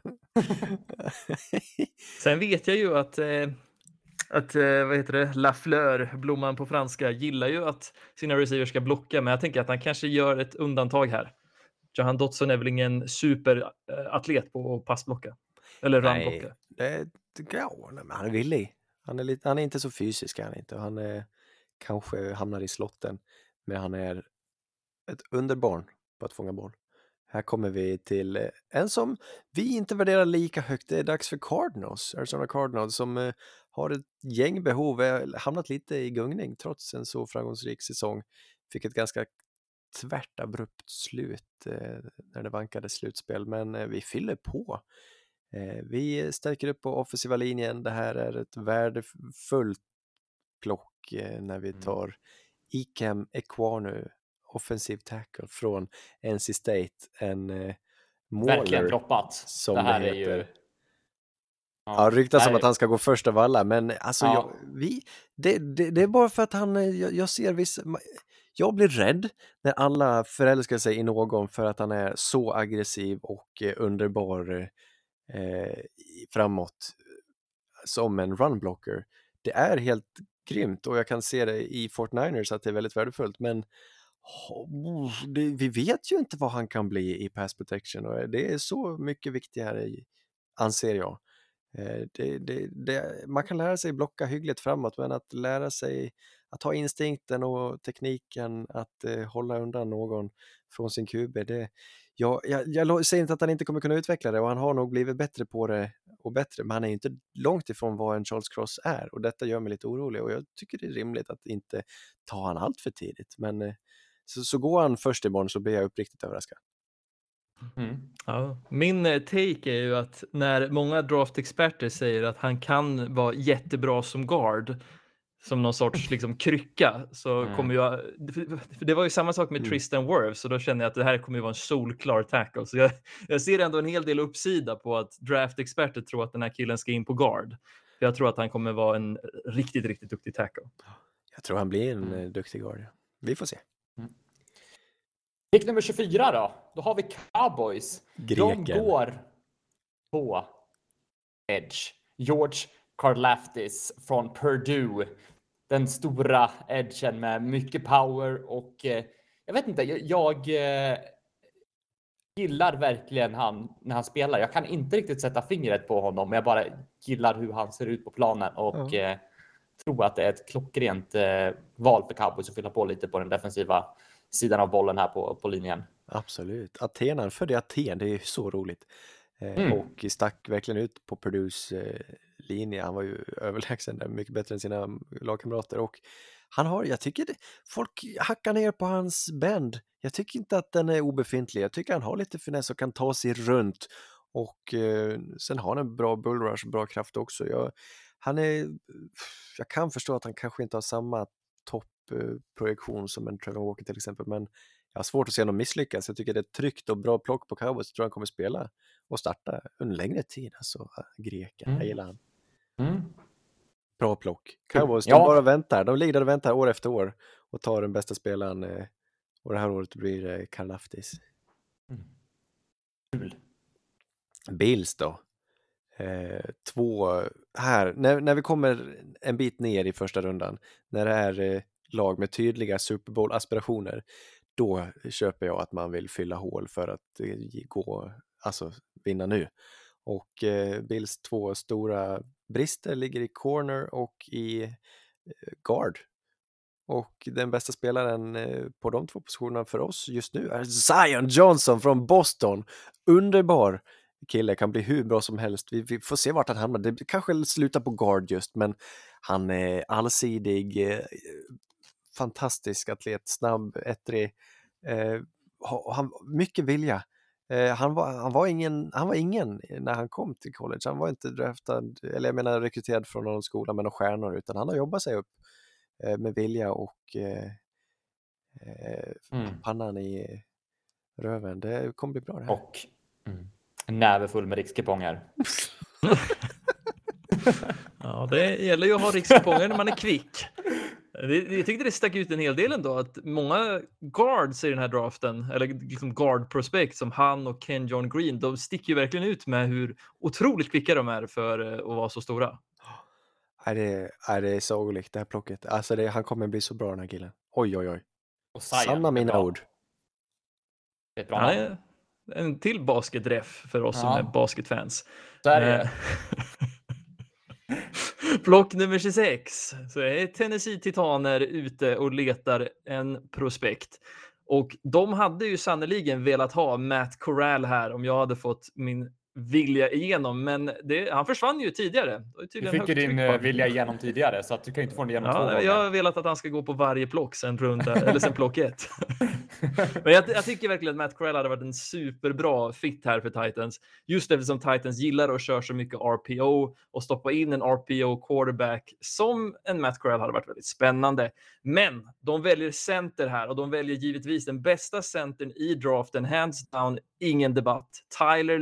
S4: Sen vet jag ju att, eh, att eh, vad heter det, Lafleur, blomman på franska, gillar ju att sina receivers ska blocka, men jag tänker att han kanske gör ett undantag här. Jahan Dotson är väl ingen superatlet på att passblocka eller
S3: Nej,
S4: runblocka.
S3: det, det, ja, nej, men han är villig. Han är, lite, han är inte så fysisk, är han inte. Han är, kanske hamnar i slotten, men han är ett underbarn på att fånga boll. Här kommer vi till eh, en som vi inte värderar lika högt. Det är dags för Cardinals, Arizona Cardinals, som eh, har ett gäng behov, eh, hamnat lite i gungning trots en så framgångsrik säsong. Fick ett ganska tvärt abrupt slut eh, när det vankade slutspel, men vi fyller på. Vi stärker upp på offensiva linjen. Det här är ett värdefullt plock när vi
S2: Mm.
S3: tar Ikem Ekwanu, offensiv tackle från NC State, en eh,
S2: Verkligen
S3: måler.
S2: droppat.
S3: som
S2: det här
S3: det
S2: är ju...
S3: heter. Ja, ryktas
S2: det
S3: om
S2: här
S3: att han ska gå först av alla, men alltså
S2: Ja.
S3: jag, vi, det, det, det är bara för att han, eh, jag, jag ser vissa, jag blir rädd när alla förälskar sig i någon för att han är så aggressiv och eh, underbar eh, framåt som en runblocker. Det är helt grymt och jag kan se det i Fort Niners att det är väldigt värdefullt, men det, vi vet ju inte vad han kan bli i pass protection och eh, det är så mycket viktigare, anser jag. Eh, det, det, det, man kan lära sig blocka hyggligt framåt, men att lära sig att ha instinkten och tekniken att eh, hålla undan någon från sin QB, det, jag, jag, jag säger inte att han inte kommer kunna utveckla det och han har nog blivit bättre på det och bättre, men han är ju inte långt ifrån vad en Charles Cross är och detta gör mig lite orolig och jag tycker det är rimligt att inte ta han allt för tidigt. Men eh, så, så går han först imorgon så blir jag uppriktigt överraskad.
S2: Mm.
S4: Ja. Min eh, take är ju att när många draftexperter säger att han kan vara jättebra som guard, som någon sorts liksom krycka, så
S2: Mm.
S4: kommer jag... för Det var ju samma sak med
S3: Mm.
S4: Tristan Wirfs, så då känner jag att det här kommer ju vara en solklar tackle. Så jag, jag ser ändå en hel del uppsida på att draftexperter tror att den här killen ska in på guard. För jag tror att han kommer vara en riktigt, riktigt duktig tackle.
S3: Jag tror han blir en
S2: Mm.
S3: eh, duktig guard. ja. Vi får se.
S2: Pick nummer 24 då. Då har vi Cowboys.
S3: Greken.
S2: De går på Edge. George Karlaftis från Purdue. Den stora edgen med mycket power och eh, jag vet inte, jag, eh, gillar verkligen han när han spelar. Jag kan inte riktigt sätta fingret på honom, men jag bara gillar hur han ser ut på planen och eh, tror att det är ett klockrent eh, val för Cowboys att fylla på lite på den defensiva sidan av bollen här på, på linjen.
S3: Absolut. Aten, han födde Aten, det är så roligt. Eh,
S2: Mm.
S3: Och stack verkligen ut på Purdues eh, linje. Han var ju överlägsen där, mycket bättre än sina lagkamrater. Och han har, jag tycker det, folk hackar ner på hans bend. Jag tycker inte att den är obefintlig. Jag tycker han har lite finess och kan ta sig runt. Och eh, sen har han en bra bullrush bra kraft också. Jag, han är, jag kan förstå att han kanske inte har samma topprojektion som en Trevor Walker till exempel, men jag har svårt att se honom misslyckas. Jag tycker det är ett tryggt och bra plock på Cowboys. Jag tror han kommer spela och starta under längre tid. Alltså, greken,
S2: Mm.
S3: jag gillar han.
S2: Mm.
S3: Bra plock. Cowboys,
S2: Ja.
S3: de bara väntar. De ligger där och väntar år efter år och tar den bästa spelaren. eh, Och det här året blir det Karlaftis.
S2: Kul.
S3: Bills då. Eh, två här, när, när vi kommer en bit ner i första rundan, när det är eh, lag med tydliga Super Bowl-aspirationer, då köper jag att man vill fylla hål för att eh, gå, alltså vinna nu. Och eh, Bills två stora brister ligger i corner och i eh, guard. Och den bästa spelaren eh, på de två positionerna för oss just nu är Zion Johnson från Boston. Underbar kille, kan bli hur bra som helst. Vi, vi får se vart han hamnar. Det kanske slutar på guard just, men han är allsidig, eh, fantastisk atlet, snabb, ettrig. Eh, han, mycket vilja. Eh, han, var, han, var ingen, han var ingen när han kom till college. Han var inte draftad, eller jag menar rekryterad från någon skola med några stjärnor, utan han har jobbat sig upp eh, med vilja och eh, eh mm. pannan i röven. Det kommer bli bra det här.
S2: Och mm, en näve full med rikskuponger.
S4: ja, det gäller ju att ha rikskuponger när man är kvick. Jag tyckte det stack ut en hel del ändå att många guards i den här draften, eller liksom guard prospect som han och Ken John Green, de sticker ju verkligen ut med hur otroligt kvicka de är för eh, att vara så stora.
S3: Är det, är det sagolikt det här plocket. Alltså det, han kommer bli så bra den här killen. Oj oj oj. Och Sanna mina ord.
S2: Det är ett bra namn.
S4: En till basketräff för oss ja. som är basketfans.
S2: Så är det.
S4: Eh, Block nummer 26 så är Tennessee Titaner ute och letar en prospekt. Och de hade ju sannoliken velat ha Matt Corral här om jag hade fått min vilja igenom, men det, han försvann ju tidigare.
S2: Du fick ju din eh, vilja igenom tidigare, så att du kan inte få den igenom
S4: ja, två gånger. Jag har velat att han ska gå på varje plock sen runda, eller sen plock ett. men jag, jag, tycker verkligen att Matt Corral hade varit en superbra fit här för Titans, just eftersom Titans gillar att köra så mycket RPO och stoppa in en RPO quarterback som en Matt Corral hade varit väldigt spännande. Men de väljer center här och de väljer givetvis den bästa centern i draften, hands down, ingen debatt. Tyler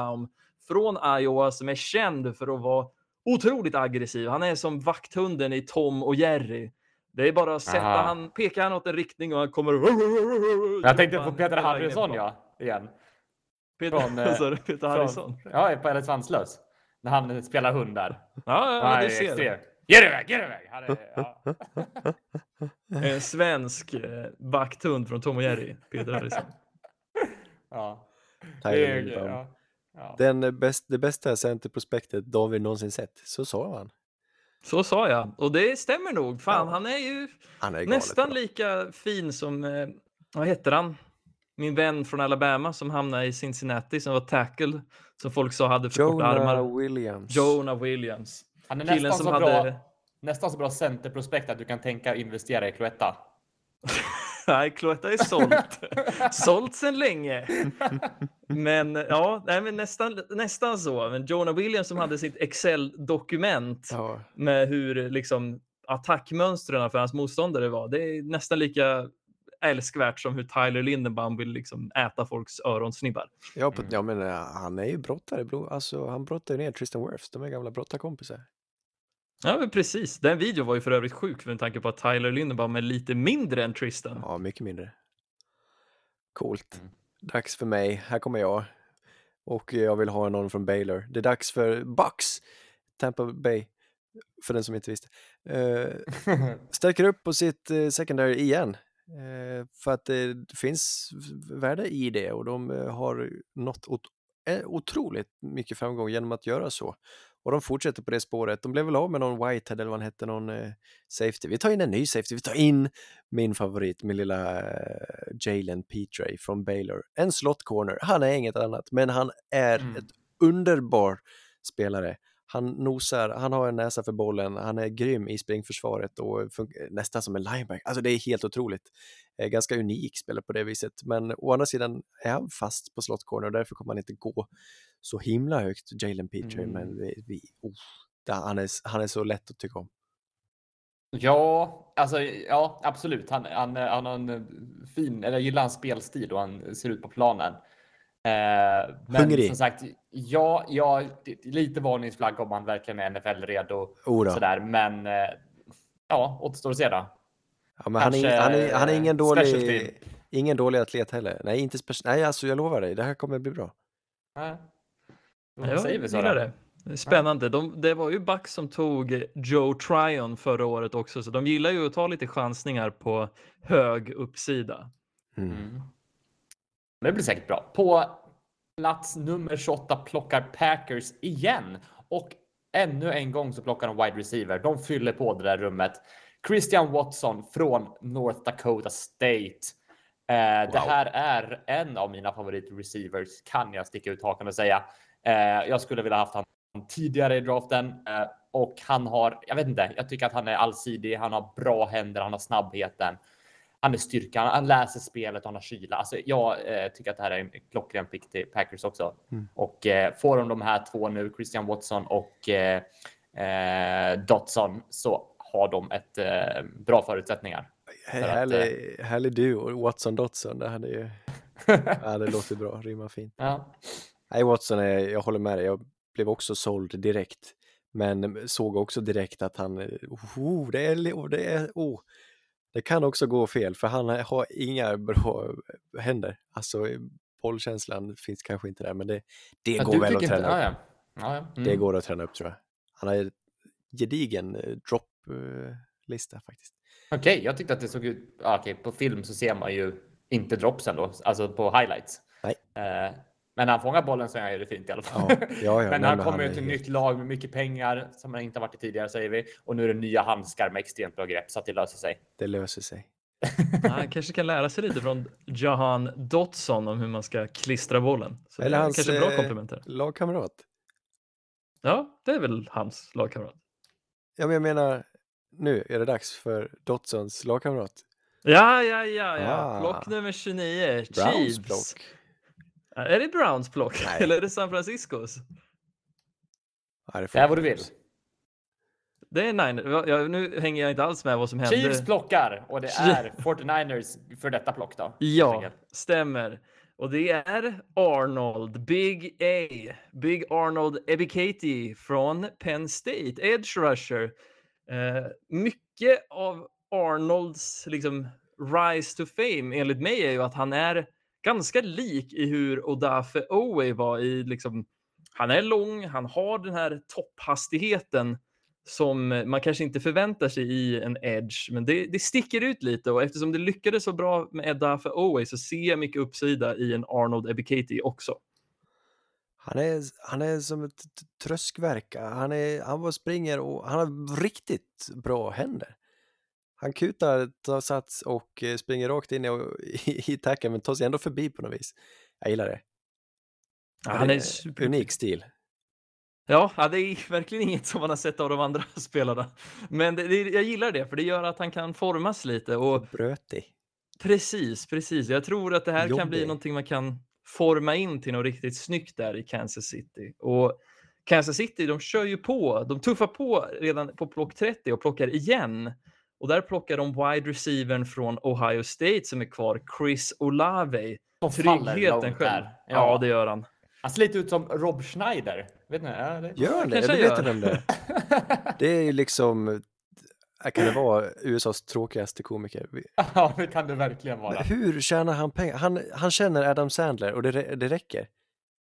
S4: Lindenbaum från Iowa som är känd för att vara otroligt aggressiv. Han är som vakthunden i Tom och Jerry. Det är bara att sätta Aha. han, pekar han åt en riktning och han kommer...
S2: Jag tänkte på Peter Harrison ja, igen.
S4: Peter, från, eh, Peter Harrison?
S2: ja, på Eller Svanslös. När han spelar hund där.
S4: Ja, ja, det ser jag.
S2: Get iväg, get iväg! Är, ja.
S4: En svensk eh, vakthund från Tom och Jerry, Peter Harrison.
S2: ja.
S3: Det, ja. Ja. Den bäst, det bästa centerprospektet David någonsin sett, så sa han.
S4: Så sa jag, och det stämmer nog. Fan, ja. han är ju han är nästan bra. lika fin som, eh, vad heter han? Min vän från Alabama som hamnade i Cincinnati som var tackle, som folk sa hade för korta armar.
S3: Jonah Williams.
S4: Jonah Williams.
S2: Han är Killen nästan, så hade... bra, nästan så bra centerprospekt att du kan tänka investera i Cloetta.
S4: Nej, Cloetta är sålt. sålt sedan länge. Men ja, nej, men nästan, nästan så. Men Jonah Williams som hade sitt Excel-dokument ja. med hur liksom, attackmönstren för hans motståndare var. Det är nästan lika älskvärt som hur Tyler Lindenbaum vill liksom äta folks öronsnibbar.
S3: Ja, på, ja men uh, han är ju brottare. Alltså, han brottar ju ner Tristan Wirfs. De är gamla brottarkompisar.
S4: Ja, men precis. Den videon var ju för övrigt sjuk med tanke på att Tyler Lindenbaum är lite mindre än Tristan.
S3: Ja, mycket mindre. Coolt. Mm. Dags för mig. Här kommer jag. Och jag vill ha någon från Baylor. Det är dags för Bucks. Tampa Bay. För den som inte visste. Uh, stärker upp på sitt uh, secondary igen. Uh, för att det finns värde i det och de har nått ot otroligt mycket framgång genom att göra så. Och de fortsätter på det spåret. De blev väl av med någon Whitehead eller vad han hette, någon eh, safety. Vi tar in en ny safety. Vi tar in min favorit, min lilla eh, Jalen Petray från Baylor. En slot corner. Han är inget annat, men han är mm. ett underbar spelare. Han nosar, han har en näsa för bollen, han är grym i springförsvaret och nästan som en linebacker. Alltså det är helt otroligt. Eh, ganska unik spelare på det viset, men å andra sidan är han fast på slot corner och därför kommer han inte gå så himla högt, Jalen Petrie, mm. men vi, vi oh, han, är, han är så lätt att tycka om.
S2: Ja, alltså ja, absolut. Han, han, han har en fin, eller jag gillar hans spelstil och han ser ut på planen. Eh, men Hungrig. som sagt, ja, ja, lite varningsflagg om han verkligen är NFL-redo. Sådär, men eh, ja, återstår att se då.
S3: Ja, men han, är, han, är, han är ingen dålig, ingen dålig atlet heller. Nej, inte nej, alltså jag lovar dig, det här kommer bli bra.
S2: Nej. Säger vi Sara?
S4: det. Spännande. De, det var ju Bucks som tog Joe Tryon förra året också, så de gillar ju att ta lite chansningar på hög uppsida.
S3: Mm.
S2: Det blir säkert bra. På plats nummer 28 plockar Packers igen. Och ännu en gång så plockar de wide receiver. De fyller på det där rummet. Christian Watson från North Dakota State. Eh, Det här är en av mina favoritreceivers kan jag sticka ut hakan och säga. Eh, jag skulle vilja haft honom tidigare i draften eh, och han har, jag vet inte, jag tycker att han är allsidig. Han har bra händer, han har snabbheten. Han är styrkan, han läser spelet och han har kyla. Alltså, jag eh, tycker att det här är en klockren pick till Packers också.
S3: Mm.
S2: Och eh, får de de här två nu, Christian Watson och eh, eh, Dotson, så har de ett eh, bra förutsättningar. För att,
S3: Härlig, härlig duo, Watson Dotson. Det hade ju, ja, det låter bra, rimmar fint.
S2: ja.
S3: Nej, Watson, är, jag håller med dig. Jag blev också såld direkt. Men såg också direkt att han, oh, det, är, oh, det, är, oh, det kan också gå fel för han har inga bra händer. Alltså bollkänslan finns kanske inte där men det, det
S2: Ja,
S3: går väl att träna
S2: inte-
S3: upp.
S2: Ja, ja. Ja.
S3: Det
S2: Mm.
S3: går att träna upp tror jag. Han har en gedigen eh, drop-lista faktiskt.
S2: Okej, jag tyckte att det såg ut. Ja, okej, på film så ser man ju inte dropsen då, alltså på highlights.
S3: Nej.
S2: Eh, men när han fångar bollen så är det fint i alla fall.
S3: Ja, ja, ja,
S2: men han kommer ju till ett nytt lag med mycket pengar som han inte har varit i tidigare säger vi. Och nu är det nya handskar med extremt bra grepp så att det löser sig.
S3: Det löser sig.
S4: Han kanske kan lära sig lite från Jahan Dotson om hur man ska klistra bollen. Så
S3: Eller hans,
S4: kanske bra
S3: eh,
S4: komplementer.
S3: Lagkamrat.
S4: Ja, det är väl hans lagkamrat.
S3: Ja, men jag menar, nu är det dags för Dotsons lagkamrat.
S4: Ja, ja, ja, ja.
S3: Ah.
S4: Plock nummer 29.
S3: Browns
S4: Chiefs.
S3: block.
S4: Är det Browns plock?
S3: Nej.
S4: Eller är det San Franciscos?
S3: Ja, det
S2: är vad du vill.
S4: Det är Niners. Ja, nu hänger jag inte alls med vad som hände.
S2: Chiefs plockar och det är 49ers för detta plock då.
S4: Ja, stämmer. Och det är Arnold, Big A, Big Arnold Ebikati från Penn State, Edge Rusher. Eh, mycket av Arnolds liksom rise to fame enligt mig är ju att han är ganska lik i hur Odafe Owe var i liksom, han är lång, han har den här topphastigheten som man kanske inte förväntar sig i en edge, men det, det sticker ut lite och eftersom det lyckades så bra med Edda för Owe så ser jag mycket uppsida i en Arnold Ebikati också.
S3: Han är, han är som ett tröskverk. Han, är, han bara springer och han har riktigt bra händer. Han kutar, tar sats och eh, springer rakt in i, i, i tacken men tar sig ändå förbi på något vis. Jag gillar det.
S4: Ja, han är super...
S3: Unik stil.
S4: Ja, det är verkligen inget som man har sett av de andra spelarna. Men det, det, jag gillar det, för det gör att han kan formas lite. Och
S3: Brötig.
S4: precis, precis. Jag tror att det här kan bli
S3: Jobbig.
S4: någonting man kan forma in till något riktigt snyggt där i Kansas City. Och Kansas City, de kör ju på. De tuffar på redan på plock 30 och plockar igen. Och där plockar de wide receivern från Ohio State som är kvar, Chris Olave.
S2: Som
S4: Tryggheten själv.
S2: där.
S4: Ja, det gör han.
S2: Han ser lite ut som Rob Schneider. Vet ni? Ja, det...
S3: Gör han det?
S4: kanske han
S3: vet
S4: gör.
S3: vem det är. Det är ju liksom, äh, kan det vara USAs tråkigaste komiker?
S2: Ja, det kan det verkligen
S3: Men
S2: vara.
S3: hur tjänar han pengar? Han, han känner Adam Sandler och det, det räcker.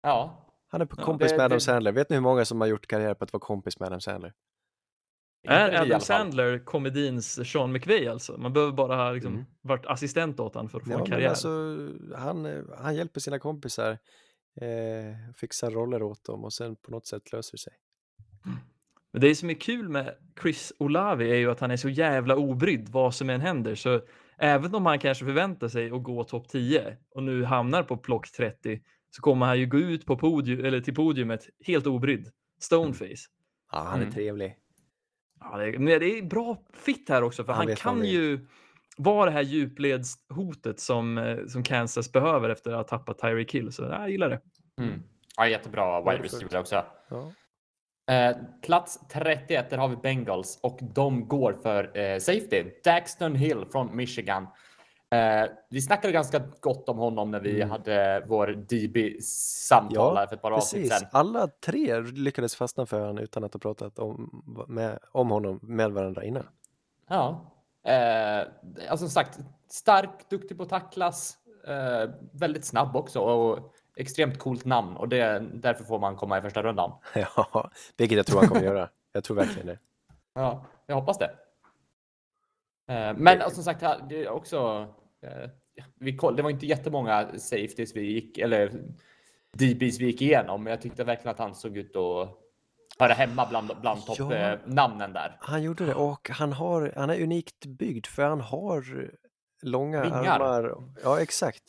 S2: Ja.
S3: Han är på
S4: Ja,
S3: kompis
S2: det-
S3: med Adam
S2: det-
S3: Sandler. Vet ni hur många som har gjort karriär på att vara kompis med Adam Sandler?
S4: Är
S2: i
S4: Adam. Sandler komedins Sean McVay alltså? Man behöver bara ha liksom,
S3: Mm.
S4: varit assistent åt honom för att få
S3: Ja,
S4: en karriär.
S3: alltså, han, eh, han hjälper sina kompisar, eh, fixar roller åt dem och sen på något sätt löser det sig.
S4: Men det som är kul med Chris Olavi är ju att han är så jävla obrydd vad som än händer. Så även om han kanske förväntar sig att gå topp 10 och nu hamnar på plock 30 så kommer han ju gå ut på podium, eller till podiumet helt obrydd. Stoneface.
S3: Ja, han är
S2: Mm.
S3: trevlig.
S4: Ja, det, men det är bra fit här också för
S3: Han
S4: han, kan ju vara det här djupledshotet som, eh, som Kansas behöver efter att ha tappat Tyreek Hill. Så ja, jag gillar det.
S2: Mm. Ja, jättebra wide receiver också.
S3: Ja.
S2: Eh, plats 31, där har vi Bengals och de går för eh, safety. Daxton Hill från Michigan. Eh, vi snackade ganska gott om honom när vi
S3: Mm.
S2: hade vår DB-samtal
S3: Ja,
S2: för ett par avsnitt sedan.
S3: alla tre lyckades fastna för honom utan att ha pratat om, med, om honom med varandra innan.
S2: Ja, eh, alltså som sagt, stark, duktig på att tacklas, eh, väldigt snabb också och extremt coolt namn och det, därför får man komma i första rundan.
S3: Ja, vilket jag tror han kommer göra. Jag tror verkligen det.
S2: Ja, jag hoppas det. Eh, Men och som sagt, det är också. eh, Vi koll, det var inte jättemånga safeties vi gick eller DBs vi gick igenom, men jag tyckte verkligen att han såg ut att höra hemma bland, bland
S3: Ja.
S2: toppnamnen där.
S3: Han gjorde det och han, har, han är unikt byggd för han har långa
S2: Vingar.
S3: armar. Ja, exakt.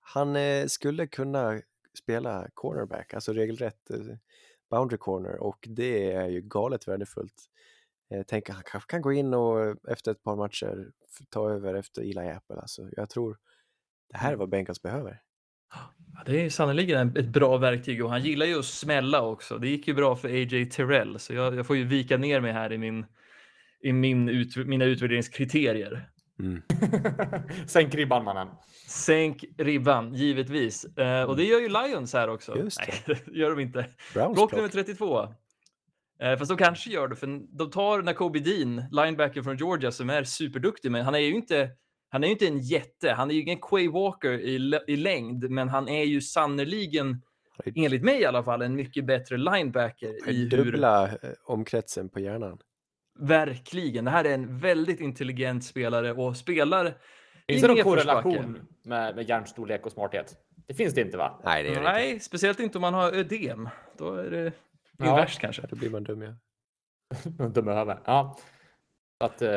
S3: Han eh, skulle kunna spela cornerback, alltså regelrätt boundary corner och det är ju galet värdefullt. Jag tänker han kanske kan gå in och eh, efter ett par matcher ta över efter Eli Apple. Alltså, jag tror det här är vad Bengals behöver.
S4: Ja, det är sannerligen en- ett bra verktyg och han gillar ju att smälla också. Det gick ju bra för AJ Terrell, så jag, jag får ju vika ner mig här i, min, i min ut, mina utvärderingskriterier.
S3: Mm.
S2: Sänk ribban mannen.
S4: Sänk ribban, givetvis. Eh, och det gör ju Lions här också.
S3: Mm.
S4: Nej, det gör de inte.
S3: Browns
S4: block. nummer 32. Eh, fast de kanske gör det, för de tar Nakobe Dean, linebacker från Georgia, som är superduktig, men han är ju inte han är ju inte en jätte. Han är ju ingen Quay Walker i, i längd, men han är ju sannerligen, enligt mig i alla fall, en mycket bättre linebacker i hur...
S3: Dubbla eh, omkretsen på hjärnan.
S4: Verkligen. Det här är en väldigt intelligent spelare och spelar
S2: Finns det någon korrelation med, med hjärnstorlek och smarthet? Det finns det inte va?
S3: Nej, det gör det inte.
S4: Nej, speciellt inte om man har ödem. Då är det, det är
S2: Ja.
S4: värst kanske.
S3: Då blir man dum ja.
S2: Dum huvudet. Ja. Att, eh,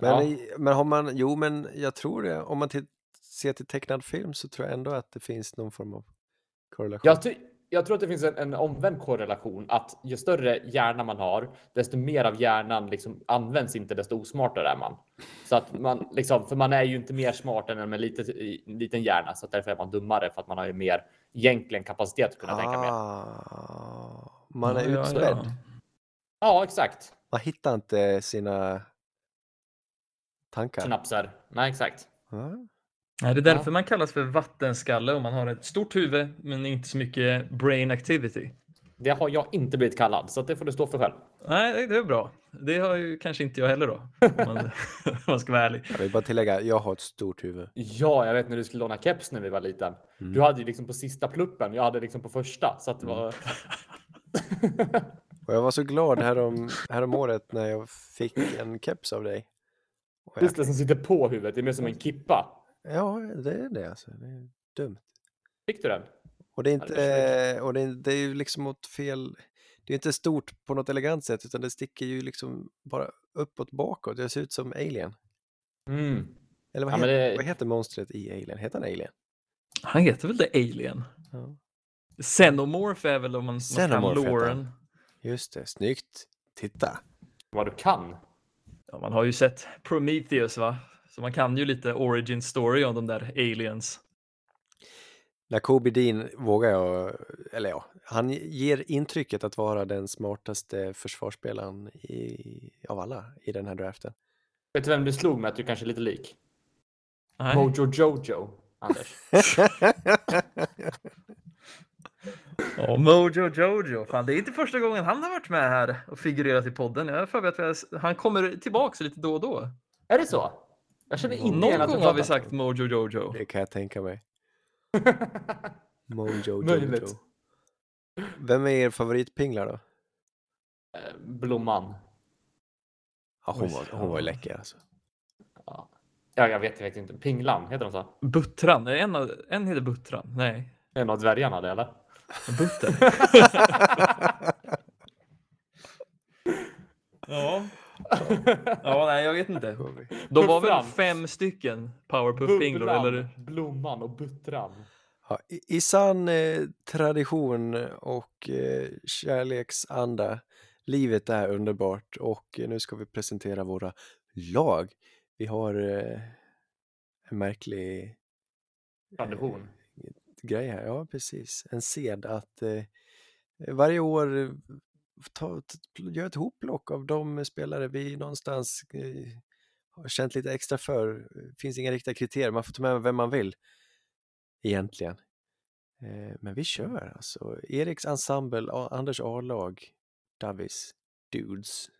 S3: Men,
S2: ja.
S3: men har man, jo men jag tror det, om man till, ser till tecknad film så tror jag ändå att det finns någon form av korrelation.
S2: Jag, ty- jag tror att det finns en, en omvänd korrelation att ju större hjärna man har, desto mer av hjärnan liksom används inte, desto osmartare är man. Så att man liksom, för man är ju inte mer smart än en i- liten hjärna, så att därför är man dummare för att man har ju mer egentligen kapacitet att kunna tänka mer.
S3: Man är
S4: Ja, ja,
S3: utspädd.
S4: ja.
S2: Ja, exakt.
S3: Man hittar inte sina tankar.
S2: Synapser. Nej, exakt.
S3: Ja.
S4: Nej, det är därför man kallas för vattenskalle om man har ett stort huvud men inte så mycket brain activity.
S2: Det har jag inte blivit kallad, så det får du stå för själv.
S4: Nej, det är bra. Det har ju kanske inte jag heller då. Om man, om man ska vara ärlig.
S3: Jag vill bara tillägga, jag har ett stort huvud.
S2: Ja, jag vet när du skulle låna keps när vi var liten.
S3: Mm.
S2: Du hade ju liksom på sista pluppen, jag hade liksom på första. Så att det var...
S3: Och jag var så glad härom, härom året när jag fick en keps av dig. Och jag,
S2: Just det, som sitter på huvudet. Det är mer som en kippa.
S3: ja, det är det alltså. Det är dumt.
S2: Fick du den?
S3: Och det är
S2: det
S3: inte, och det är, det är ju liksom åt fel, det är inte stort på något elegant sätt utan det sticker ju liksom bara uppåt bakåt. Det ser ut som Alien.
S2: Mm.
S3: Eller vad,
S2: Ja,
S3: heter,
S2: det-
S3: vad heter monstret i Alien? Heter han Alien?
S4: Han heter väl The Alien?
S3: Ja.
S4: Xenomorph är väl om man, man kan loren.
S3: Just det, snyggt. Titta.
S2: Vad du kan.
S4: Ja, man har ju sett Prometheus va? Så man kan ju lite origin story om de där aliens.
S3: Nakobe Dean vågar jag, eller ja, han ger intrycket att vara den smartaste försvarsspelaren i, av alla i den här draften.
S2: Vet du vem du slog med att du kanske är lite lik?
S4: Nej.
S2: Mojo Jojo, Anders.
S4: Ja, Mojo Jojo. Fan, det är inte första gången han har varit med här och figurerat i podden. Jag för mig att han kommer tillbaka lite då och då.
S2: är det så? Jag känner inte
S4: Någon gång har vi
S2: pratat.
S4: sagt Mojo Jojo.
S3: Det kan jag tänka mig. Mojo
S2: Möjligt.
S3: Jojo. Vem är er favoritpingla då?
S2: Eh, Blomman.
S3: Ja, hon, var, hon var ju läcker alltså.
S2: Ja. ja, jag vet, jag vet inte. Pinglan, heter de så?
S4: Buttran. En, av, en heter Buttran. Nej,
S2: En av dvärgarna det, eller?
S4: Butter. ja. ja, nej, jag vet inte. De var väl
S2: Buffran.
S4: fem stycken Powerpuff-pinglor, eller?
S2: Bubblan, Blomman och Buttran.
S3: Ja, i, I sann eh, tradition och eh, kärleksanda, livet är underbart och eh, nu ska vi presentera våra lag. Vi har eh, en märklig
S2: Tradition.
S3: Grej här, ja precis, en sed att eh, varje år eh, ta, t- göra ett hopplock av de spelare vi någonstans eh, har känt lite extra för. Det finns inga riktiga kriterier, man får ta med vem man vill egentligen. Eh, men vi kör alltså. Eriks ensemble, Anders A-lag, Davis, Dudes.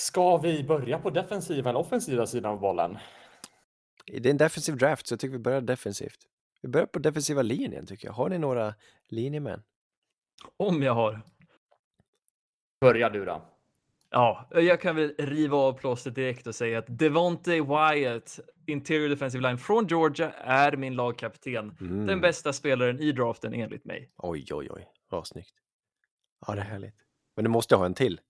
S2: Ska vi börja på defensiva eller offensiva sidan av bollen?
S3: Det är en defensiv draft så jag tycker vi börjar defensivt. Vi börjar på defensiva linjen tycker jag. Har ni några linjemän?
S4: Om jag har.
S2: Börja du då.
S4: Ja, jag kan väl riva av plåstret direkt och säga att Devonte Wyatt, interior defensive line från Georgia, är min lagkapten.
S3: Mm.
S4: Den bästa spelaren i draften enligt mig.
S3: Oj, oj, oj. Vad snyggt. Ja, det är härligt. Men du måste ha en till.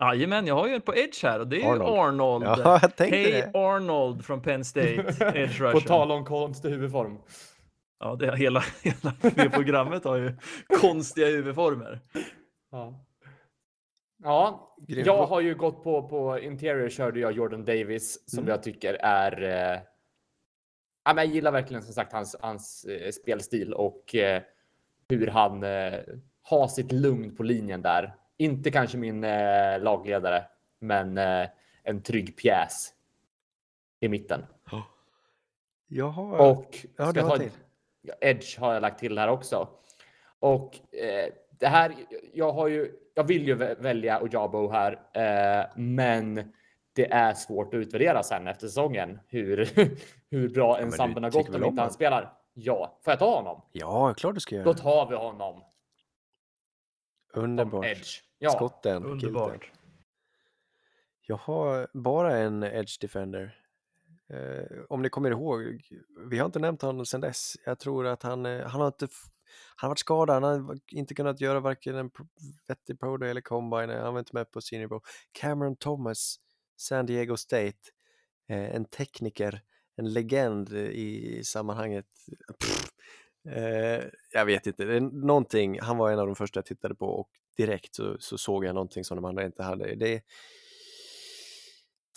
S4: Jajamän, jag har ju en på Edge här och det är ju
S3: Arnold.
S4: Arnold.
S3: Ja, jag tänkte
S4: Hej
S3: det.
S4: Arnold från Penn State, Edge
S2: På tal om konstig huvudform.
S4: Ja, det, hela, hela det programmet har ju konstiga huvudformer.
S2: Ja. Ja,
S3: Grym.
S2: jag har ju gått på, på interior körde jag Jordan Davis som
S3: Mm.
S2: jag tycker är. Eh, ja, men jag gillar verkligen som sagt hans, hans eh, spelstil och eh, hur han eh, har sitt lugn på linjen där. Inte kanske min eh, lagledare, men eh, en trygg pjäs i mitten.
S3: Jag har...
S2: Och
S3: Ja,
S2: ska
S3: du
S2: jag ta-
S3: till.
S2: Ja, Edge har jag lagt till här också. Och eh, det här, jag har ju, jag vill ju vä- välja Ojabo här, eh, men det är svårt att utvärdera sen efter säsongen hur, hur bra
S3: du
S2: ensemblen har gått om inte han spelar. Ja, får jag ta honom?
S3: Ja, klart du ska göra
S2: Då tar vi honom
S3: Underbart.
S2: Edge. Ja,
S3: Skotten.
S4: Underbart.
S3: kilten. Jag har bara en Edge Defender. Eh, om ni kommer ihåg, vi har inte nämnt honom sedan dess. Jag tror att han, eh, han har inte, han har varit skadad, han har inte kunnat göra varken en vettig Pro Day eller Combine, han var inte med på Senior Bowl. Cameron Thomas, San Diego State, eh, en tekniker, en legend eh, i sammanhanget. Pff, eh, jag vet inte, det är någonting, han var en av de första jag tittade på och direkt så, så såg jag någonting som de andra inte hade. Det är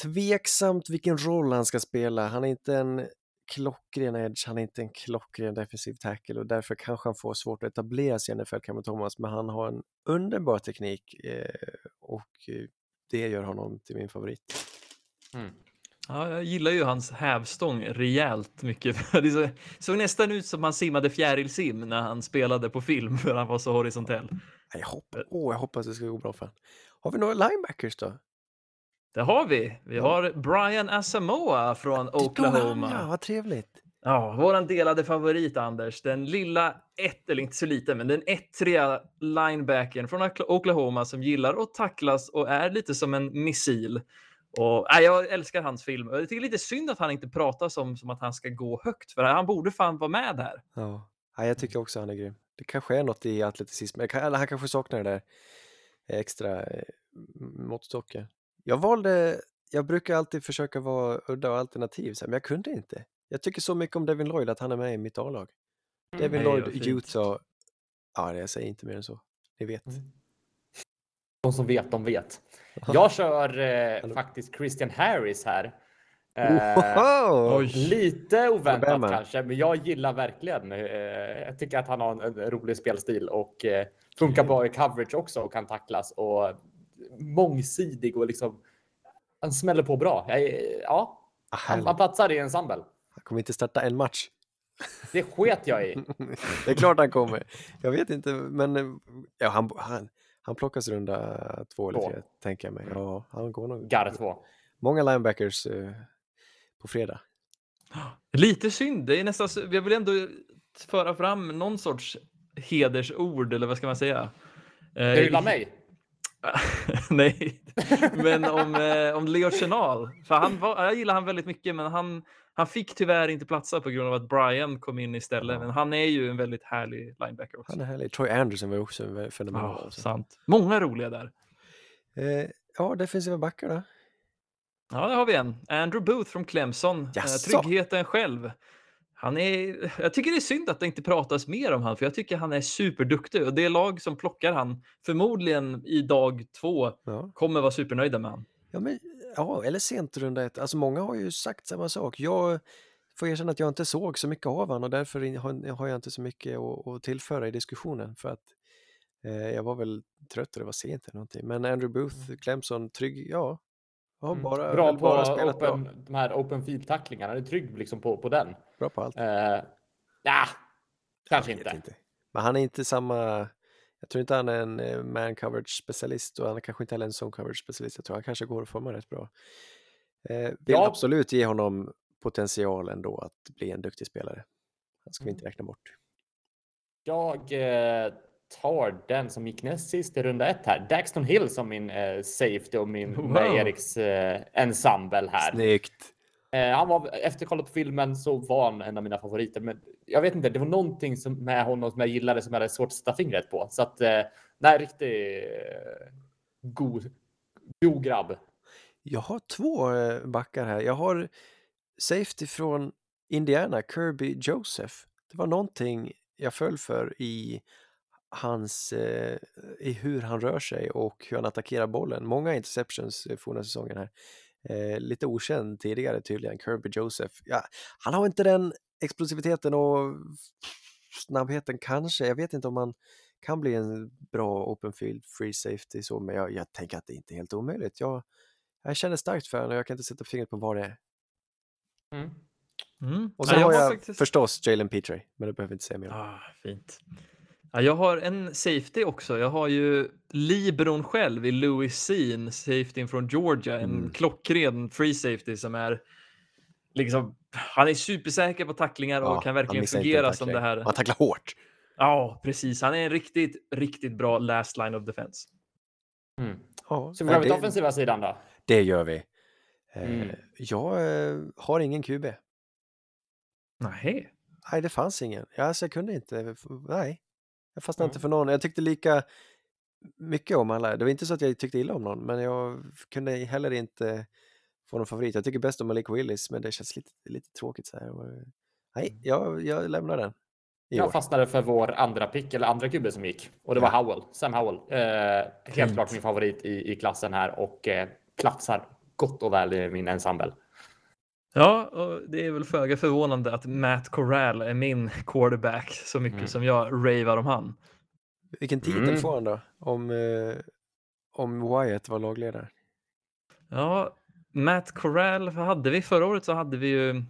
S3: tveksamt vilken roll han ska spela. Han är inte en klockren edge, han är inte en klockren defensiv tackle och därför kanske han får svårt att etablera sig i NFL, Cameron Thomas, men han har en underbar teknik eh, och eh, det gör honom till min favorit.
S2: Mm.
S4: Ja, jag gillar ju hans hävstång rejält mycket. Det så- såg nästan ut som han simmade fjärilsim när han spelade på film för han var så horisontell.
S3: Jag hoppas, åh, jag hoppas det ska gå bra för honom. Har vi några linebackers då?
S4: Det har vi. Vi
S3: Ja.
S4: har Brian Asamoah från
S3: Ja,
S4: Oklahoma.
S3: vad trevligt.
S4: Ja, våran delade favorit Anders. Den lilla ett, eller inte så liten, men den ettriga linebacken från Okla- Oklahoma som gillar att tacklas och är lite som en missil. Och, nej, jag älskar hans film. Jag tycker lite synd att han inte pratar som, som att han ska gå högt, för han borde fan vara med här.
S3: Ja, ja jag tycker också han är grym. Det kanske är något i atleticism, eller han kanske saknar det där extra eh, måttstocken. Jag valde, jag brukar alltid försöka vara udda och alternativ, men jag kunde inte. Jag tycker så mycket om Devin Lloyd att han är med i mitt A-lag. Devin
S4: Nej,
S3: Lloyd. Utah, ja, jag säger inte mer än så. Ni vet.
S2: Mm. De som vet, de vet. Jag kör eh, faktiskt Christian Harris här. Eh. Lite oväntat
S3: Alabama.
S2: kanske, men jag gillar verkligen. Eh, jag tycker att han har en, en rolig spelstil och eh, funkar bra i coverage också och kan tacklas och mångsidig och liksom. Han smäller på bra. Jag, ja,
S3: Ah,
S2: han, han platsar i ensemble.
S3: Han kommer inte starta en match.
S2: Det sket jag i.
S3: det är klart han kommer. Jag vet inte, men eh, ja, han, han, han plockas runda två eller
S2: Två.
S3: tre, tänker jag mig. Ja, han går nog.
S2: Garre 2.
S3: Många linebackers eh, på fredag.
S4: Lite synd. Det är nästan, jag vill ändå föra fram någon sorts hedersord, eller vad ska man säga? Eh,
S2: Du gillar mig?
S4: Nej, men om, eh, om Leo Chenal. För han var, jag gillar han väldigt mycket, men han, han fick tyvärr inte platsa på grund av att Brian kom in istället. Men han är ju en väldigt härlig linebacker också.
S3: Han är härlig. Troy Anderson var också en fenomenal.
S4: Ja, sant. Många roliga där.
S3: eh, ja, defensiva backar då?
S4: Ja, där har vi en. Andrew Booth från Clemson. Eh,
S3: Jaså?
S4: tryggheten själv. Han är, jag tycker det är synd att det inte pratas mer om han, för jag tycker han är superduktig och det lag som plockar han förmodligen i dag två
S3: Ja.
S4: kommer vara supernöjda med han.
S3: Ja, men, ja, eller sent runda ett. Alltså många har ju sagt samma sak. Jag får erkänna att jag inte såg så mycket av han och därför har har jag inte så mycket att, att tillföra i diskussionen. För att eh, jag var väl trött och det var sent eller någonting. Men Andrew Booth, Clemson, trygg, ja. Har
S2: Mm.
S3: bara,
S2: Bra på
S3: bara spelat
S2: open,
S3: bra.
S2: de här open field tacklingarna. Han är trygg liksom på, på den.
S3: Bra på allt.
S2: Uh, ja, kanske
S3: vet
S2: inte.
S3: Men han är inte samma, jag tror inte han är en eh, man coverage specialist och han är kanske inte heller en zone coverage specialist. Jag tror han kanske går att forma rätt bra. Eh, vill
S2: Ja.
S3: absolut ge honom potential ändå att bli en duktig spelare. Den ska vi inte räkna bort.
S2: Jag eh, tar den som gick näst sist i runda ett här. Daxton Hill som min eh, safety och min
S4: Wow.
S2: med Eriks eh, ensemble här.
S3: Snyggt!
S2: Eh, han var, efter kollat på filmen så var han en av mina favoriter. Men jag vet inte, det var någonting som med honom som jag gillade som jag hade svårt att sätta fingret på. Så att, eh, nej, riktigt eh, god, god grabb.
S3: Jag har två eh, backar här. Jag har safety från Indiana, Kirby Joseph. Det var någonting jag föll för i hans, eh, i hur han rör sig och hur han attackerar bollen. Många interceptions eh, forna säsongen här. Eh, lite okänd tidigare tydligen, Kirby Joseph. Ja, han har inte den explosiviteten och snabbheten kanske. Jag vet inte om han kan bli en bra open field free safety så, men jag, jag tänker att det inte är helt omöjligt. Jag, jag känner starkt för honom och jag kan inte sätta fingret på vad det är.
S2: Mm.
S4: Mm.
S3: Och
S4: Ja,
S3: sen har jag
S4: faktiskt-
S3: förstås Jalen Petrie, men det behöver inte säga mer.
S4: Ah, fint. Ja, jag har en safety också. Jag har ju Libron själv i Louis Sean, safetyn från Georgia. En
S3: Mm.
S4: klockren free safety som är liksom, han är supersäker på tacklingar och
S3: Ja,
S4: kan verkligen fungera som det här.
S3: Han tacklar hårt.
S4: Ja, precis. Han är en riktigt, riktigt bra last line of defense.
S2: Mm.
S3: Ja,
S2: Så vi går över till
S3: det,
S2: offensiva sidan då.
S3: det gör vi. Eh,
S2: Mm.
S3: Jag eh, har ingen QB.
S4: Nej.
S3: Nej, det fanns ingen. Alltså, jag kunde inte. Nej, jag fastnade inte
S2: Mm.
S3: för någon. Jag tyckte lika mycket om alla. Det var inte så att jag tyckte illa om någon, men jag kunde heller inte få någon favorit. Jag tycker bäst om Malik Willis, men det känns lite, lite tråkigt så här. Nej, jag, jag lämnar den.
S2: Jag
S3: år.
S2: fastnade för vår andra pick, eller andra QB som gick. Och det var Howell, Sam Howell. Eh, helt klart min favorit i, i klassen här och eh, platsar gott och väl i min ensemble.
S4: Ja, och det är väl föga förvånande att Matt Corral är min quarterback så mycket
S2: Mm.
S4: som jag ravar om han.
S3: Vilken titel
S2: Mm.
S3: får han då? Om, eh, om Wyatt var lagledare?
S4: Ja, Matt Corral hade vi förra året så hade vi ju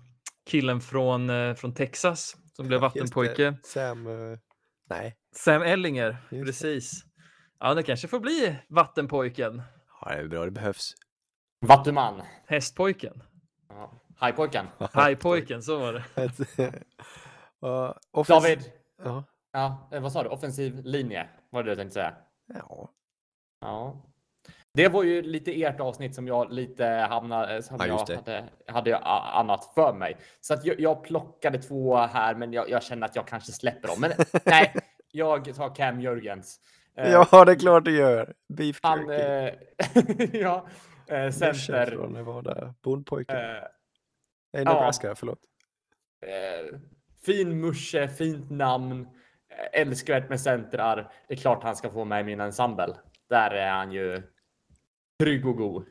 S4: killen från, eh, från Texas som blev
S3: Just
S4: vattenpojke.
S3: Sam... eh, nej,
S4: Sam Ellinger,
S3: det.
S4: precis. Ja, det kanske får bli vattenpojken,
S3: ja, det är bra, det behövs.
S2: Vattuman.
S4: hästpojken,
S2: Ja. Hajpojken.
S4: hajpojken, så var det.
S3: uh, offens-
S2: David.
S3: Ja.
S2: Ja, eh, vad sa du? Offensiv linje var det jag tänkte säga.
S3: ja.
S2: Ja. Det var ju lite ert avsnitt som jag lite hamnade, som
S3: Ja,
S2: jag hade, hade a- annat för mig. Så att jag, jag plockade två här, men jag, jag känner att jag kanske släpper dem. Men nej, jag tar Cam Jörgens.
S3: Ja, det är klart det gör. Beef
S2: Han,
S3: jerky.
S2: ja,
S3: Center.
S2: center.
S3: från Nevada. Bondpojken. Nej, Nebraska, förlåt.
S2: eh, fin musche, fint namn, eh, älskvärt med centrar. Det är klart han ska få med i min ensemble. Där är han ju trygg och god.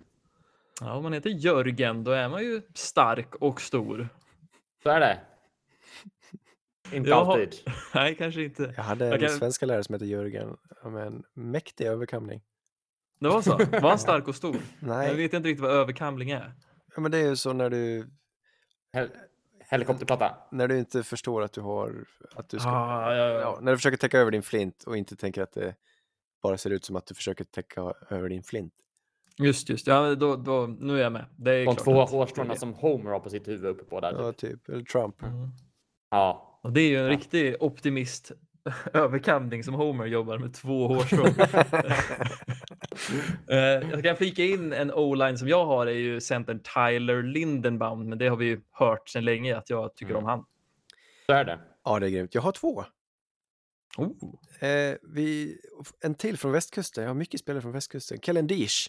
S4: Ja, om man heter Jörgen, då är man ju stark och stor.
S2: Så är det. Inte
S4: Jag har-
S2: alltid.
S4: Nej, kanske inte.
S3: Jag hade en
S4: Jag kan-
S3: svenska lärare som hette Jörgen. Ja, men mäktig överkamning.
S4: Det var så? Var han stark och stor? Jag
S3: Nej,
S4: vet inte riktigt vad överkamling är.
S3: ja, men det är ju så när du,
S2: Hel- Helikopterplatta.
S3: när du inte förstår att du har, att du ska,
S4: Ah, ja,
S3: ja,
S4: ja.
S3: när du försöker täcka över din flint och inte tänker att det bara ser ut som att du försöker täcka över din flint.
S4: Just, just. Ja, då, då, nu är jag med. Det är
S2: De två hårstråna som Homer har på sitt huvud uppe på där.
S3: Ja,
S2: Typ.
S3: typ. Eller Trump.
S4: Mm.
S2: Ja.
S4: Och det är ju en
S2: Ja.
S4: riktig optimist överkamning som Homer jobbar med två hårstrån. Eh, jag kan flika in en o-line som jag har är ju centern Tyler Lindenbaum, men det har vi ju hört sedan länge att jag tycker
S2: Mm.
S4: om han.
S2: Så är det.
S3: Ja, det är grymt. Jag har två.
S4: Oh.
S3: Eh, vi, en till från västkusten. Jag har mycket spelare från västkusten. Kellen Deesh,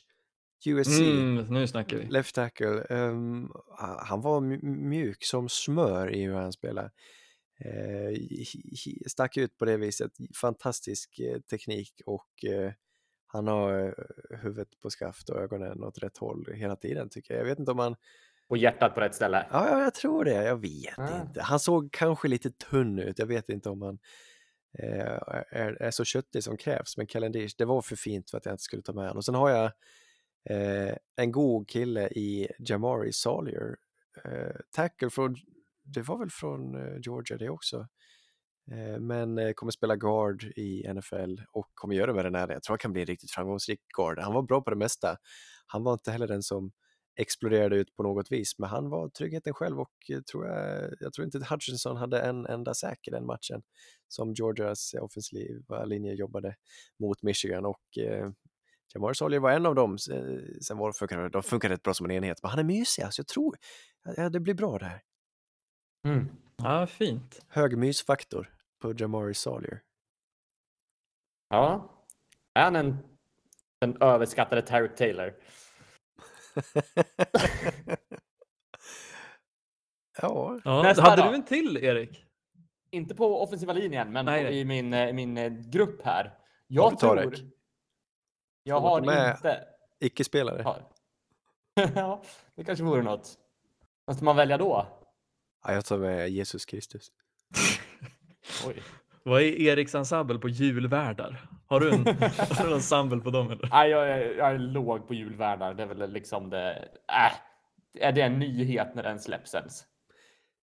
S3: USC.
S4: Mm, nu snackar vi.
S3: Left tackle. Ehm, han var mj- mjuk som smör i hur han spelade. Eh, stack ut på det viset. Fantastisk eh, teknik och eh, han har eh, huvudet på skaft och ögonen åt rätt håll hela tiden tycker jag. Jag vet inte om han...
S2: Och hjärtat på rätt ställe.
S3: Ja, ja, jag tror det. Jag vet
S2: Ah.
S3: inte. Han såg kanske lite tunn ut. Jag vet inte om han eh, är, är så köttig som krävs. Men Calendish, det var för fint för att jag inte skulle ta med honom. Och sen har jag eh, en god kille i Jamari Sawyer. Eh, tackle från, det var väl från eh, Georgia det också. Eh, men eh, kommer spela guard i NFL och kommer göra det med den här. Jag tror han kan bli en riktigt framgångsrik guard. Han var bra på det mesta. Han var inte heller den som exploderade ut på något vis. Men han var tryggheten själv och tror jag, jag tror inte att Hutchinson hade en enda säker den matchen som Georgias offensiva linje jobbade mot Michigan och eh, Jamar Sawyer var en av dem. Sen var funkade, de funkade rätt bra som en enhet, men han är mysig. Alltså jag tror ja, det blir bra det här.
S2: Mm.
S4: Ja, fint.
S3: Hög mysfaktor på Jamari Sawyer.
S2: Ja. Är han en, den överskattade Tarek Taylor?
S3: ja,
S4: Ja,
S2: Nästa
S4: hade du en till, Erik?
S2: Inte på offensiva linjen, men
S4: Nej,
S2: i min, eh, min eh, grupp här. Jag tror...
S3: Tarek?
S2: Jag har inte...
S3: icke-spelare.
S2: Ja, det kanske vore något. Vad ska man välja då?
S3: Ja, jag tar med Jesus Kristus.
S2: Oj.
S4: Vad är Eriks ensemble på julvärdar? Har du en, har du en ensemble på dem eller?
S2: Nej, jag, är, jag är låg på julvärdar. Det är väl liksom det... Äh, är det en nyhet när den släpps ens?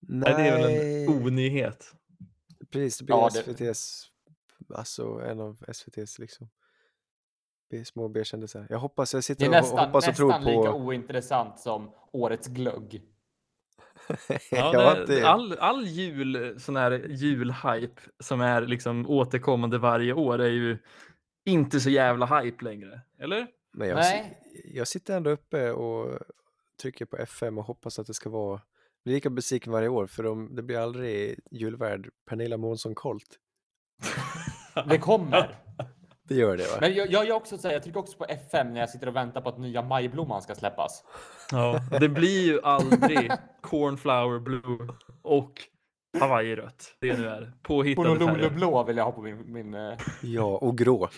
S4: Nej, det är väl en onyhet.
S3: Precis, det blir
S2: Ja, det-
S3: SVTs, alltså en av SVTs liksom B- små B-kändisar. Jag hoppas, jag
S2: Det
S3: sitter
S2: är
S3: och
S2: nästan,
S3: hoppas och tror
S2: nästan lika
S3: på...
S2: ointressant som årets glögg.
S4: Ja, det, all, all jul, sån här julhype som är liksom återkommande varje år är ju inte så jävla hype längre. Eller?
S3: Men jag,
S2: Nej.
S3: jag sitter ändå uppe och trycker på F5 och hoppas att det ska vara blir lika besviken varje år för de, det blir aldrig julvärd Pernilla Månsson Colt.
S2: Det kommer.
S3: Det gör det va?
S2: Men jag, jag, jag, också säga, jag trycker också på F5 när jag sitter och väntar på att nya Majblomman ska släppas.
S4: Ja, det blir ju aldrig cornflower blue och Hawaii-rött. Det nu är påhittade
S2: Honolulu
S4: färger.
S2: blå vill jag ha på min... min eh,
S3: Ja, och grå.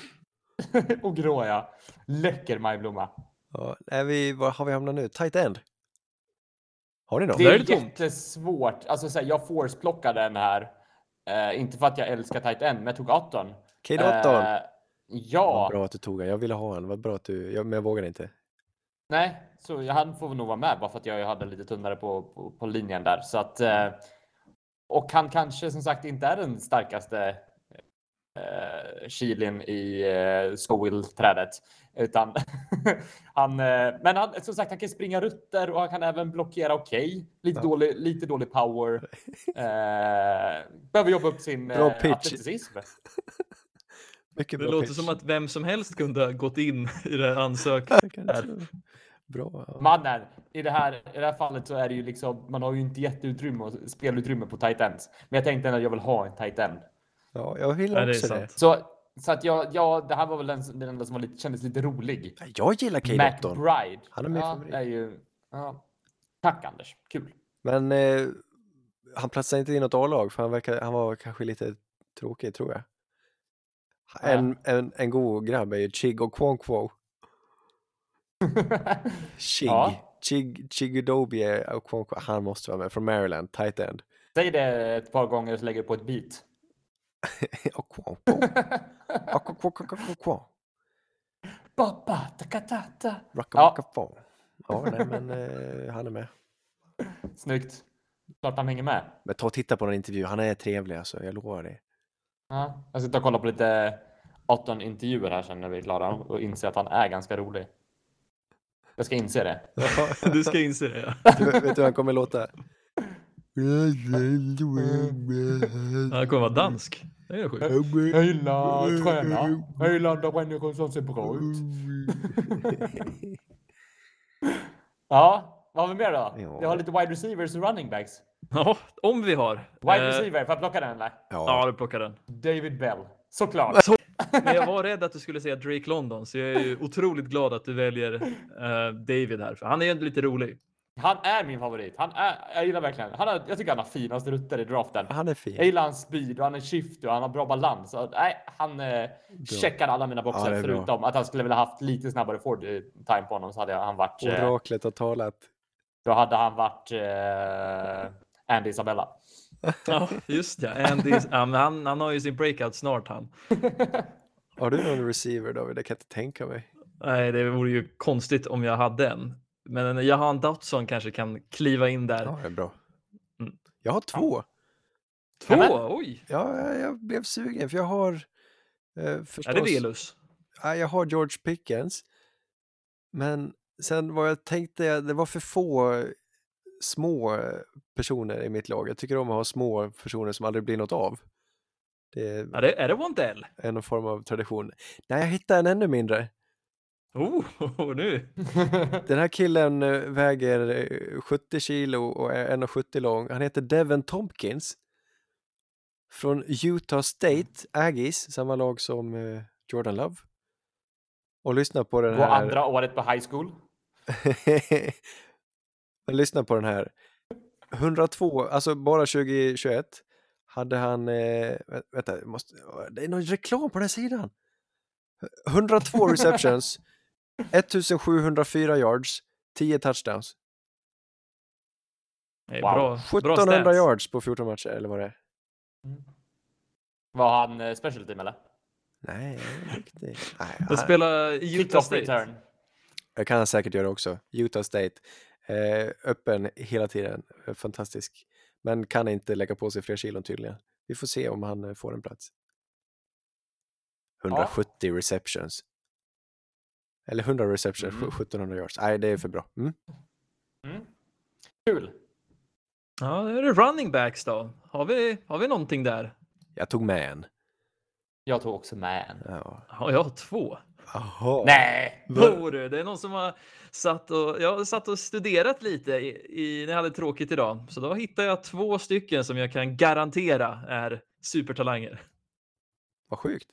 S2: och grå ja. Läcker majblomma.
S3: Ja, är vi, var har vi hamnat nu? Tight end? Har ni någon?
S2: Det är,
S4: är det tomt.
S2: jättesvårt. Alltså, så här, jag forceplockade den här. Eh, inte för att jag älskar tight end, men jag tog Atton.
S3: Kate Otton!
S2: Eh,
S3: Vad
S2: ja,
S3: bra att du tog den. Jag ville ha honom. Vad bra att du... Jag, men jag vågar inte.
S2: nej, så jag han får nog vara med bara för att jag hade lite tunnare på, på, på linjen där. Så att, eh, och han kanske som sagt inte är den starkaste eh, kilin i eh, Scoville-trädet. Utan han, eh, men han, som sagt, han kan springa rutter och han kan även blockera okej. Lite,
S3: Ja.
S2: dålig, lite dålig power. Eh, behöver jobba upp sin eh, atleticism.
S3: Mycket
S4: Det
S3: bra
S4: låter
S3: pitch.
S4: som att vem som helst kunde ha gått in i det här ansökan.
S3: Bra. ja.
S2: Mannen, i det, här, i det här fallet så är det ju liksom, man har ju inte jätteutrymme och spelutrymme på tight ends. Men jag tänkte ändå att jag vill ha en tight end.
S3: Ja, jag gillar
S4: det
S3: också det.
S4: sant.
S2: Så, så att jag, ja, det här var väl den, den enda som var lite, kändes lite rolig.
S3: Jag gillar Kate.
S2: McBride.
S3: Han är min
S2: ja,
S3: favorit.
S2: Är ju, ja. Tack Anders, kul.
S3: Men eh, han platsar inte i något A-lag för han, verkar, han var kanske lite tråkig tror jag. En, en, en god grabb är ju Chig och Quonkwo. Chig.
S2: Ja.
S3: Chig, Chigudobie och Quonkwo. Han måste vara med från Maryland, tight end.
S2: Säg det ett par gånger så lägger du på ett beat.
S3: och Quonkwo. Och Quonkwo.
S2: Baba, takatata.
S3: Rocka,
S2: Ja.
S3: nej, men eh, han är med.
S2: Snyggt. Klart han hänger med.
S3: Men ta och titta på någon intervju. Han är trevlig alltså, jag lovar det.
S2: Ja, jag ska ta och kolla på lite 18 intervjuer här sen när vi är klara och inse att han är ganska rolig. Jag ska inse det.
S4: Du ska inse det. Ja.
S3: Du, vet du hur han kommer låta?
S4: Han kommer vara dansk. Det är sjukt.
S2: Jag gillar att träna. Jag gillar andra människor som ser bra ut. Ja, vad har vi mer då?
S3: Ja.
S2: Vi har lite wide receivers och running backs.
S4: Ja, om vi har.
S2: Wide
S4: Eh,
S2: receiver, får jag plocka den eller?
S4: Ja, du plockar den.
S2: David Bell. Såklart.
S4: Men jag var rädd att du skulle säga Drake London, så jag är ju otroligt glad att du väljer eh, David här, för han är ju lite rolig.
S2: Han är min favorit. Han är, jag gillar verkligen. Han har, jag tycker han har finast rutter i draften.
S3: Han är
S2: Jag
S3: fin.
S2: gillar hans speed och han är shifty och han har bra balans. Så, nej, han eh, checkar alla mina
S3: Ja,
S2: boxar
S3: det är bra.
S2: förutom att han skulle vilja haft lite snabbare eh, time på honom så hade han varit. Eh,
S3: Oraklet har talat.
S2: Då hade han varit eh, Andy Isabella.
S4: Ja, just ja. Andy, han, han har ju sin breakout snart han.
S3: Har du någon receiver David? Det kan jag inte tänka mig.
S4: Nej, det vore ju konstigt om jag hade en. Men Jahan Dotson kanske kan kliva in där.
S3: Ja, det är bra.
S4: Mm.
S3: Jag har två.
S4: Två,
S2: Nämen.
S4: oj!
S3: Ja, jag, jag blev sugen för jag har eh, förstås...
S4: Är det Velus?
S3: Ja, jag har George Pickens. Men sen vad jag tänkte, det var för få små personer i mitt lag. Jag tycker om att ha små personer som aldrig blir något av. Det är
S4: Ja, det, är det Wondell?
S3: en form av tradition. Nej, jag hittade en ännu mindre.
S4: Oh, nu!
S3: Den här killen eh, väger eh, 70 kilo och är 1,70 lång. Han heter Devin Tompkins. Från Utah State, Aggies, samma lag som eh, Jordan Love. Och lyssna på den
S2: På
S3: här.
S2: andra året på high school.
S3: Men lyssna på den här. 102, alltså bara 2021 hade han, eh, vä- vänta, jag måste, det är någon reklam på den här sidan. 102 receptions, 1704 yards, 10 touchdowns,
S2: Wow.
S4: bra, bra
S3: 1700
S4: stats.
S3: yards på 14 matcher eller vad det är.
S2: Var han eh, special team eller?
S3: Nej, riktigt. Nej,
S4: De
S3: han-
S4: spelar Utah State.
S2: return.
S3: Jag kan säkert göra också. Utah State. Eh, öppen hela tiden. Eh, Fantastisk. Men kan inte lägga på sig fler kilon tydligen. Vi får se om han eh, får en plats. 170 receptions. Eller 100 receptions,
S2: Mm.
S3: 1700 yards. Nej, det är för bra. Mm.
S2: Mm. Kul.
S4: Ja, det är det running backs då. Har vi, har vi någonting där?
S3: Jag tog med en.
S2: Jag tog också med en.
S3: Ja.
S4: Ja, jag har två.
S3: Jaha.
S2: Nej!
S4: Du, det är någon som har satt och, jag har satt och studerat lite i, i, när jag hade tråkigt idag. Så då hittade jag två stycken som jag kan garantera är supertalanger.
S3: Vad sjukt.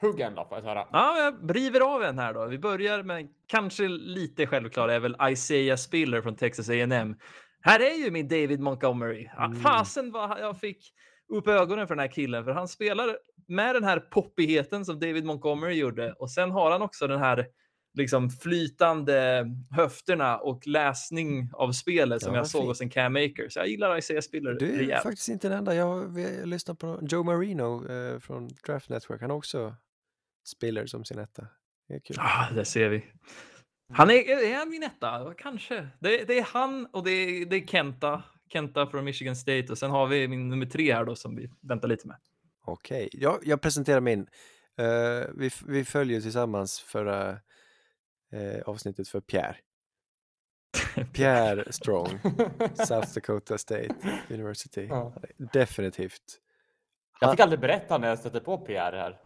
S2: Hugg en då får jag höra.
S4: Ja, jag river av en här då. Vi börjar med kanske lite självklara är väl Isaiah Spiller från Texas A&M. Här är ju min David Montgomery. Ja,
S3: Mm.
S4: Fasen vad jag fick upp ögonen för den här killen, för han spelar med den här poppigheten som David Montgomery gjorde och sen har han också den här liksom flytande höfterna och läsning av spelet som
S3: Ja,
S4: jag såg hos en Cam. Så jag gillar Isaiah Spiller
S3: Du är
S4: rejält.
S3: faktiskt inte den enda. Jag lyssnat på Joe Marino eh, från Draft Network. Han har också Spiller som sin etta. Det är kul.
S4: Ah, där ser vi. Han är, är han min etta? Kanske. Det, det är han och det är, det är Kenta. Kenta från Michigan State och sen har vi min nummer tre här då som vi väntar lite med.
S3: Okej, jag, jag presenterar min. Eh, vi, vi följer tillsammans förra eh, avsnittet för Pierre. Pierre Strong, South Dakota State University.
S2: Ja.
S3: Definitivt.
S2: Jag fick aldrig berätta när jag stötte på Pierre här.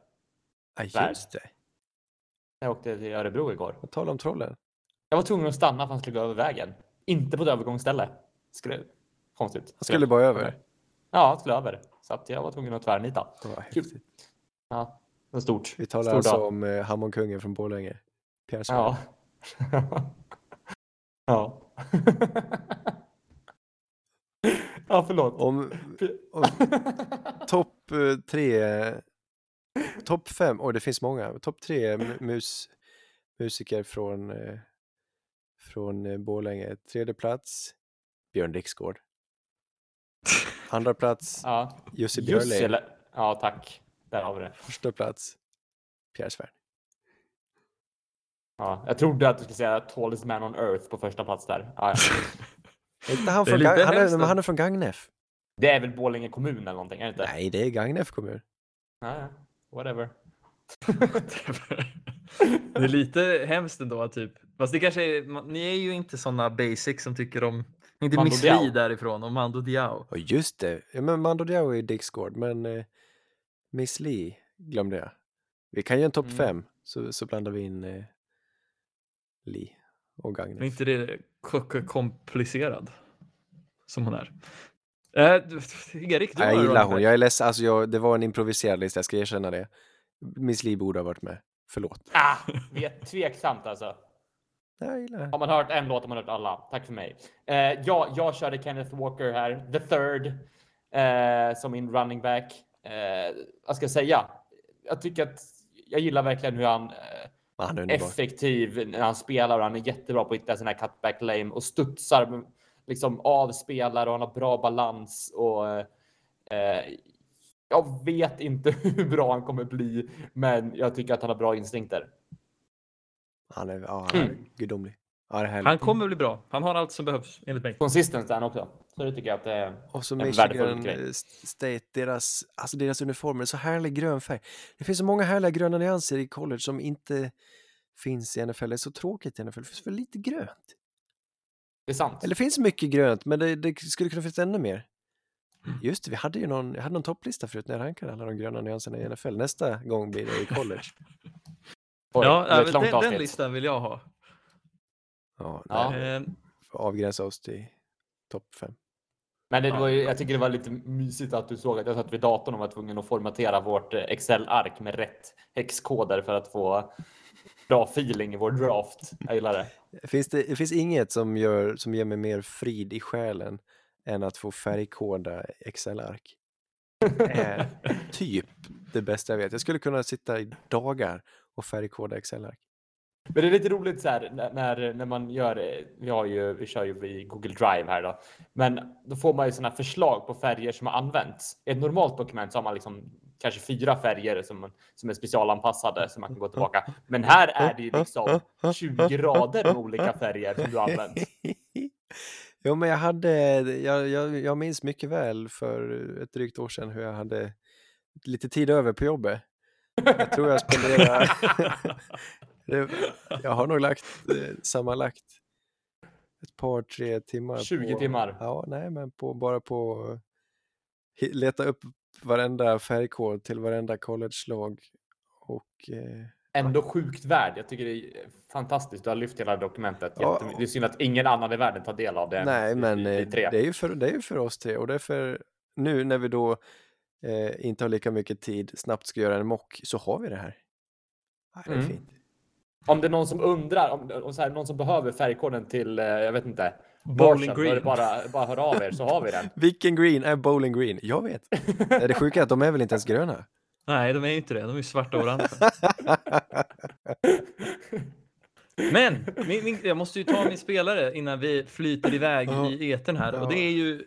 S3: Ja, just det.
S2: Jag åkte till Örebro igår.
S3: På tal om trollen.
S2: Jag var tvungen att stanna för att han skulle gå över vägen. Inte på ett övergångsställe. Skulle... Konstigt.
S3: Han skulle bara över.
S2: Ja, han skulle över. Så att jag var tvungen att tvärnita. Kul. Ja, var stort.
S3: Vi talar
S2: Stor
S3: alltså
S2: dag.
S3: om eh, Hammonkungen från Borlänge. Pierre.
S2: Ja. ja. ja, förlåt.
S3: Om, om topp eh, tre, topp fem, oj det finns många, topp tre mu- mus, musiker från, eh, från eh, Borlänge. Tredje plats, Björn Dixgård. Andra plats,
S2: Ja.
S3: Jussi Björling.
S2: Jussele. Ja, tack. Där har vi det.
S3: Första plats, Pierre Svärd.
S2: Ja, jag trodde att du skulle säga tallest man on earth på första plats där. Ja, ja.
S3: Är inte han,
S4: är
S3: från, Gang- han, är, han är från Gagnef.
S2: Det är väl Borlänge kommun eller någonting? Är det inte?
S3: Nej, det är Gagnef kommun.
S2: Ja, ja. Whatever.
S4: det är lite hemskt ändå, typ. Fast det kanske är, ni är ju inte såna basic som tycker om, inte
S2: Mando
S4: Miss. Li därifrån och Mando Diao.
S3: Och just det, ja, men Mando Diao är Dixgård, men eh, Miss Li glömde jag. Vi kan göra en topp
S2: Mm.
S3: fem, så, så blandar vi in eh, Li och
S4: Men
S3: Gagnef.
S4: inte det ko- ko- komplicerad som hon är. Eh, Erik, du
S3: Ja, jag gillar hon, jag är ledsen, alltså jag, det var en improviserad lista, jag ska erkänna det. Miss Li borde ha varit med, förlåt.
S2: Ah, vi är tveksamt alltså.
S3: Ja, Jag gillar
S2: Har man hört en låt har man hört alla. Tack för mig. Eh, ja, jag körde Kenneth Walker här, the third, eh, som min running back. Eh, vad ska jag säga? Jag tycker att jag gillar verkligen hur han eh,
S3: Han är
S2: effektiv när han spelar och han är jättebra på att hitta sina cutback lane och studsar liksom av spelare och han har bra balans och eh, jag vet inte hur bra han kommer bli, men jag tycker att han har bra instinkter.
S3: Han är, ja, han är
S2: Mm.
S3: gudomlig. Ja, det är.
S4: Han kommer bli bra. Han har allt som behövs enligt mig.
S2: Consistent är han också, så det tycker jag att det är.
S3: Och så
S2: en
S3: Michigan
S2: grej.
S3: eh, State, deras, alltså deras uniformer, så härlig grön färg. Det finns så många härliga gröna nyanser i college som inte finns i NFL. Det är så tråkigt i NFL, det finns för lite grönt.
S2: Det är sant.
S3: Eller det finns mycket grönt, men det, det skulle kunna finnas ännu mer. Just det, vi hade ju någon, jag hade någon topplista förut när jag rankade alla de gröna nyanserna i NFL. Nästa gång blir det i college.
S2: Oj,
S4: Ja,
S2: det är ett
S4: äh,
S2: långt
S4: den, den listan vill jag ha.
S3: Ja,
S2: Ja.
S3: nej,
S4: Eh,
S3: avgränsa oss till topp fem.
S2: Men det var ju, jag tycker det var lite mysigt att du såg att jag satt vid datorn och var tvungen att formatera vårt eh, Excel-ark med rätt häxkoder för att få bra feeling i vår draft. Jag gillar det.
S3: Finns det, det finns inget som, gör, som ger mig mer frid i själen än att få färgkoda Excel-ark. Är typ det bästa jag vet. Jag skulle kunna sitta i dagar och färgkoda Excel-ark.
S2: Men det är lite roligt så här när- när, man gör, eh, vi har ju, vi kör ju i Google Drive här då, men då får man ju sådana förslag på färger som har använts. I ett normalt dokument så har man liksom kanske fyra färger som, som är specialanpassade så man kan gå tillbaka. Men här är det ju liksom 20 rader med olika färger som du har använt.
S3: jo, men jag hade, jag, jag, jag minns mycket väl för ett drygt år sedan hur jag hade lite tid över på jobbet. Jag tror jag spenderade, det, jag har nog lagt eh, sammanlagt ett par, tre timmar.
S2: 20
S3: på,
S2: timmar.
S3: Ja, nej, men på, bara på leta upp varenda färgkod till varenda college-lag. Och eh,
S2: Ändå sjukt värd. Jag tycker det är fantastiskt. Du har lyft hela dokumentet.
S3: Ja.
S2: Det är synd att ingen annan i världen tar del av det.
S3: nej, men
S2: vi, vi
S3: eh,
S2: tre.
S3: det är, ju för, det är ju för oss tre och det är för nu när vi då eh, inte har lika mycket tid, snabbt ska göra en mock, så har vi det här. Ja, det är
S2: Mm.
S3: fint.
S2: Om det är någon som undrar, om, om så här, någon som behöver färgkoden till, eh, jag vet inte,
S4: Bowling
S2: är
S4: green.
S2: bara, bara hör av er så har vi den.
S3: Vilken green är bowling green? Jag vet. Nej, det sjuka är att de är väl inte ens gröna?
S4: nej, de är inte det. De är svarta och orangea. Men min, min, jag måste ju ta min spelare innan vi flyter iväg
S3: Ja.
S4: i etern här. Och det är ju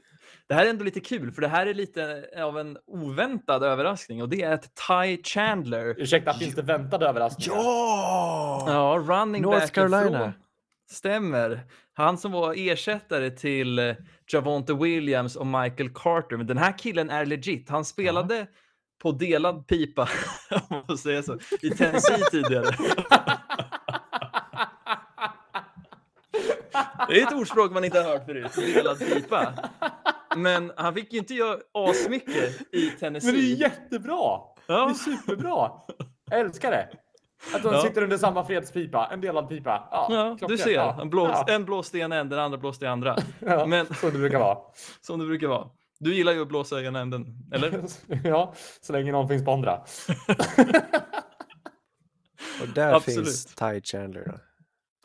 S4: det här är ändå lite kul, för det här är lite av en oväntad överraskning och det är att Ty Chandler,
S2: Ursäkta, finns det väntade överraskningar?
S3: Ja!
S4: ja, running
S3: North
S4: back
S3: Carolina.
S4: ifrån- Stämmer. Han som var ersättare till eh, Javonte Williams och Michael Carter. Men den här killen är legit. Han spelade på delad pipa, om man får säga så, i Tennessee tidigare. Det är ett ordspråk man inte har hört förut, delad pipa. Men han fick ju inte göra asmycket i Tennessee.
S2: Men det är jättebra! Det är
S4: ja.
S2: superbra! Jag älskar det! Att de
S4: Ja.
S2: sitter under samma fredspipa, en delad pipa. Ja,
S4: ja, du ser.
S2: Ja.
S4: Blås,
S2: Ja.
S4: En blåste i en ände, den andra blåste i andra.
S2: Ja,
S4: Men
S2: Så det brukar vara.
S4: som det brukar vara. Du gillar ju att blåsa i ena änden, eller?
S2: ja, så länge någon finns på andra.
S3: Och där
S4: Absolut.
S3: finns Ty Chandler.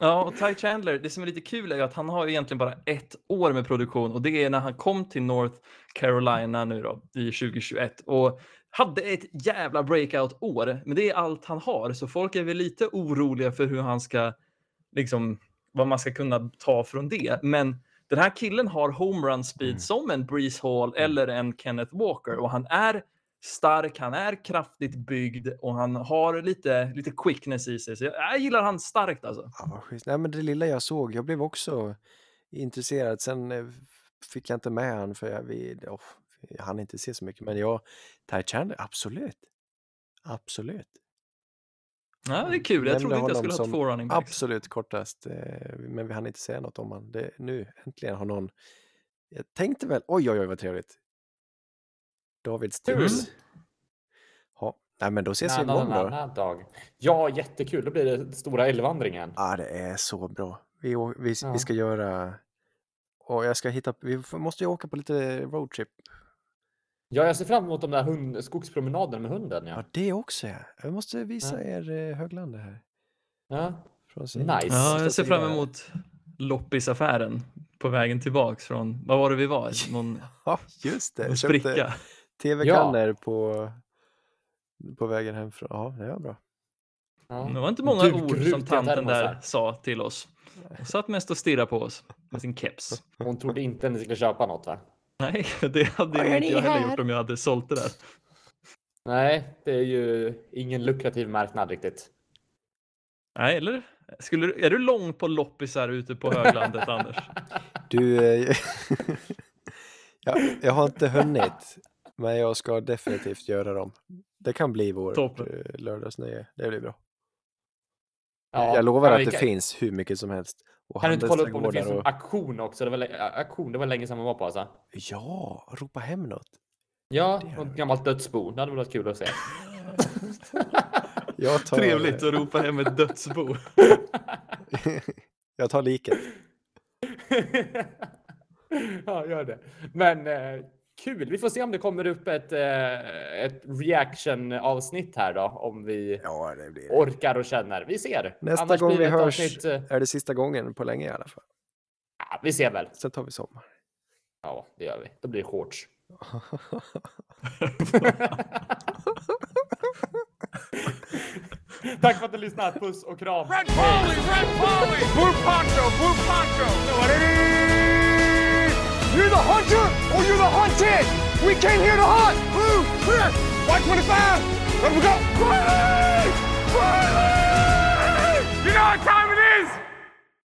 S4: Ja, och Ty Chandler, det som är lite kul är ju att han har egentligen bara ett år med produktion och det är när han kom till North Carolina nu då i 2021 och hade ett jävla breakout-år, men det är allt han har, så folk är väl lite oroliga för hur han ska, liksom, vad man ska kunna ta från det. Men den här killen har homerun speed
S3: Mm.
S4: som en Breeze Hall eller en Kenneth Walker och han är stark, han är kraftigt byggd och han har lite, lite quickness i sig. Så jag, jag gillar han starkt alltså.
S3: Ja, vad schysst. Nej, men det lilla jag såg, jag blev också intresserad. Sen eh, fick jag inte med han för jag, vi, oh, jag hann inte se så mycket. Men jag, Ty Chandler, absolut. Absolut.
S4: Ja, det är kul. Jag trodde inte jag skulle ha två running backs.
S3: Absolut kortast. eh, Men vi hann inte säga något om han. Det, nu äntligen har någon... Jag tänkte väl, oj oj oj vad trevligt. Davids
S2: Kul.
S3: tips. Ja, nej men då ses vi
S2: Na, na,
S3: imorgon
S2: na,
S3: då.
S2: na, dag. Ja, jättekul. Då blir det stora älgvandringen.
S3: Ja, det är så bra. Vi, vi,
S2: Ja.
S3: vi ska göra... Och jag ska hitta... Vi måste ju åka på lite roadtrip.
S2: Ja, jag ser fram emot de där hund, skogspromenaderna med hunden.
S3: Ja,
S2: Ja.
S3: det också ja. Jag måste visa
S2: Ja.
S3: er eh, Höglandet här.
S2: Ja. Nice.
S4: Ja, jag ser fram emot loppisaffären på vägen tillbaks från, vad var det vi var? Någon,
S3: Ja, just det.
S4: någon
S3: Jag köpte tv-kannor på, på vägen hem från... Ja, det var bra.
S2: Ja.
S4: Det var inte många
S2: Du,
S4: ord som tanten där sa till oss. Hon satt mest och stirrade på oss med sin keps.
S2: Hon trodde inte ni skulle köpa något va?
S4: Nej, det hade
S3: Vad
S4: inte jag heller
S3: här?
S4: gjort om jag hade sålt det där.
S2: Nej, det är ju ingen lukrativ marknad riktigt.
S4: Nej, eller? Skulle, är du lång på loppisar ute på höglandet, Anders?
S3: Du, eh, ja, jag har inte hunnit, men jag ska definitivt göra dem. Det kan bli vårt
S4: Toppen.
S3: eh, lördagsnöje. Det blir bra.
S2: Ja,
S3: jag lovar
S2: ja,
S3: att det
S2: kan-
S3: finns hur mycket som helst. Och
S2: Kan du inte kolla upp om det finns
S3: handelsträdgårdar
S2: någon auktion också? Det var, auktion, det var länge sedan man var på alltså.
S3: Ja, ropa hem något.
S2: Ja, något gammalt dödsbo. Det hade varit kul att se.
S3: Jag tar,
S4: Trevligt att ropa hem ett dödsbo.
S3: jag tar liket.
S2: ja, gör det. Men eh, kul. Vi får se om det kommer upp ett, eh, ett reaction avsnitt här då. Om vi
S3: Ja, det blir det.
S2: orkar och känner. Vi ser.
S3: Nästa
S2: Annars
S3: gång vi hörs
S2: avsnitt, eh,
S3: är det sista gången på länge i alla fall.
S2: ja, vi ser väl.
S3: Sen tar vi sommar.
S2: Ja, det gör vi. Då blir det shorts. Tack för att du lyssnade. Puss och kram.
S1: Red Polly, Red Polly! Blue Poncho, Blue Poncho! You're the hunter or you're the hunted. We came here to hunt. Blue, clear. Y25. Let we go. Riley! Riley! You know what time it is.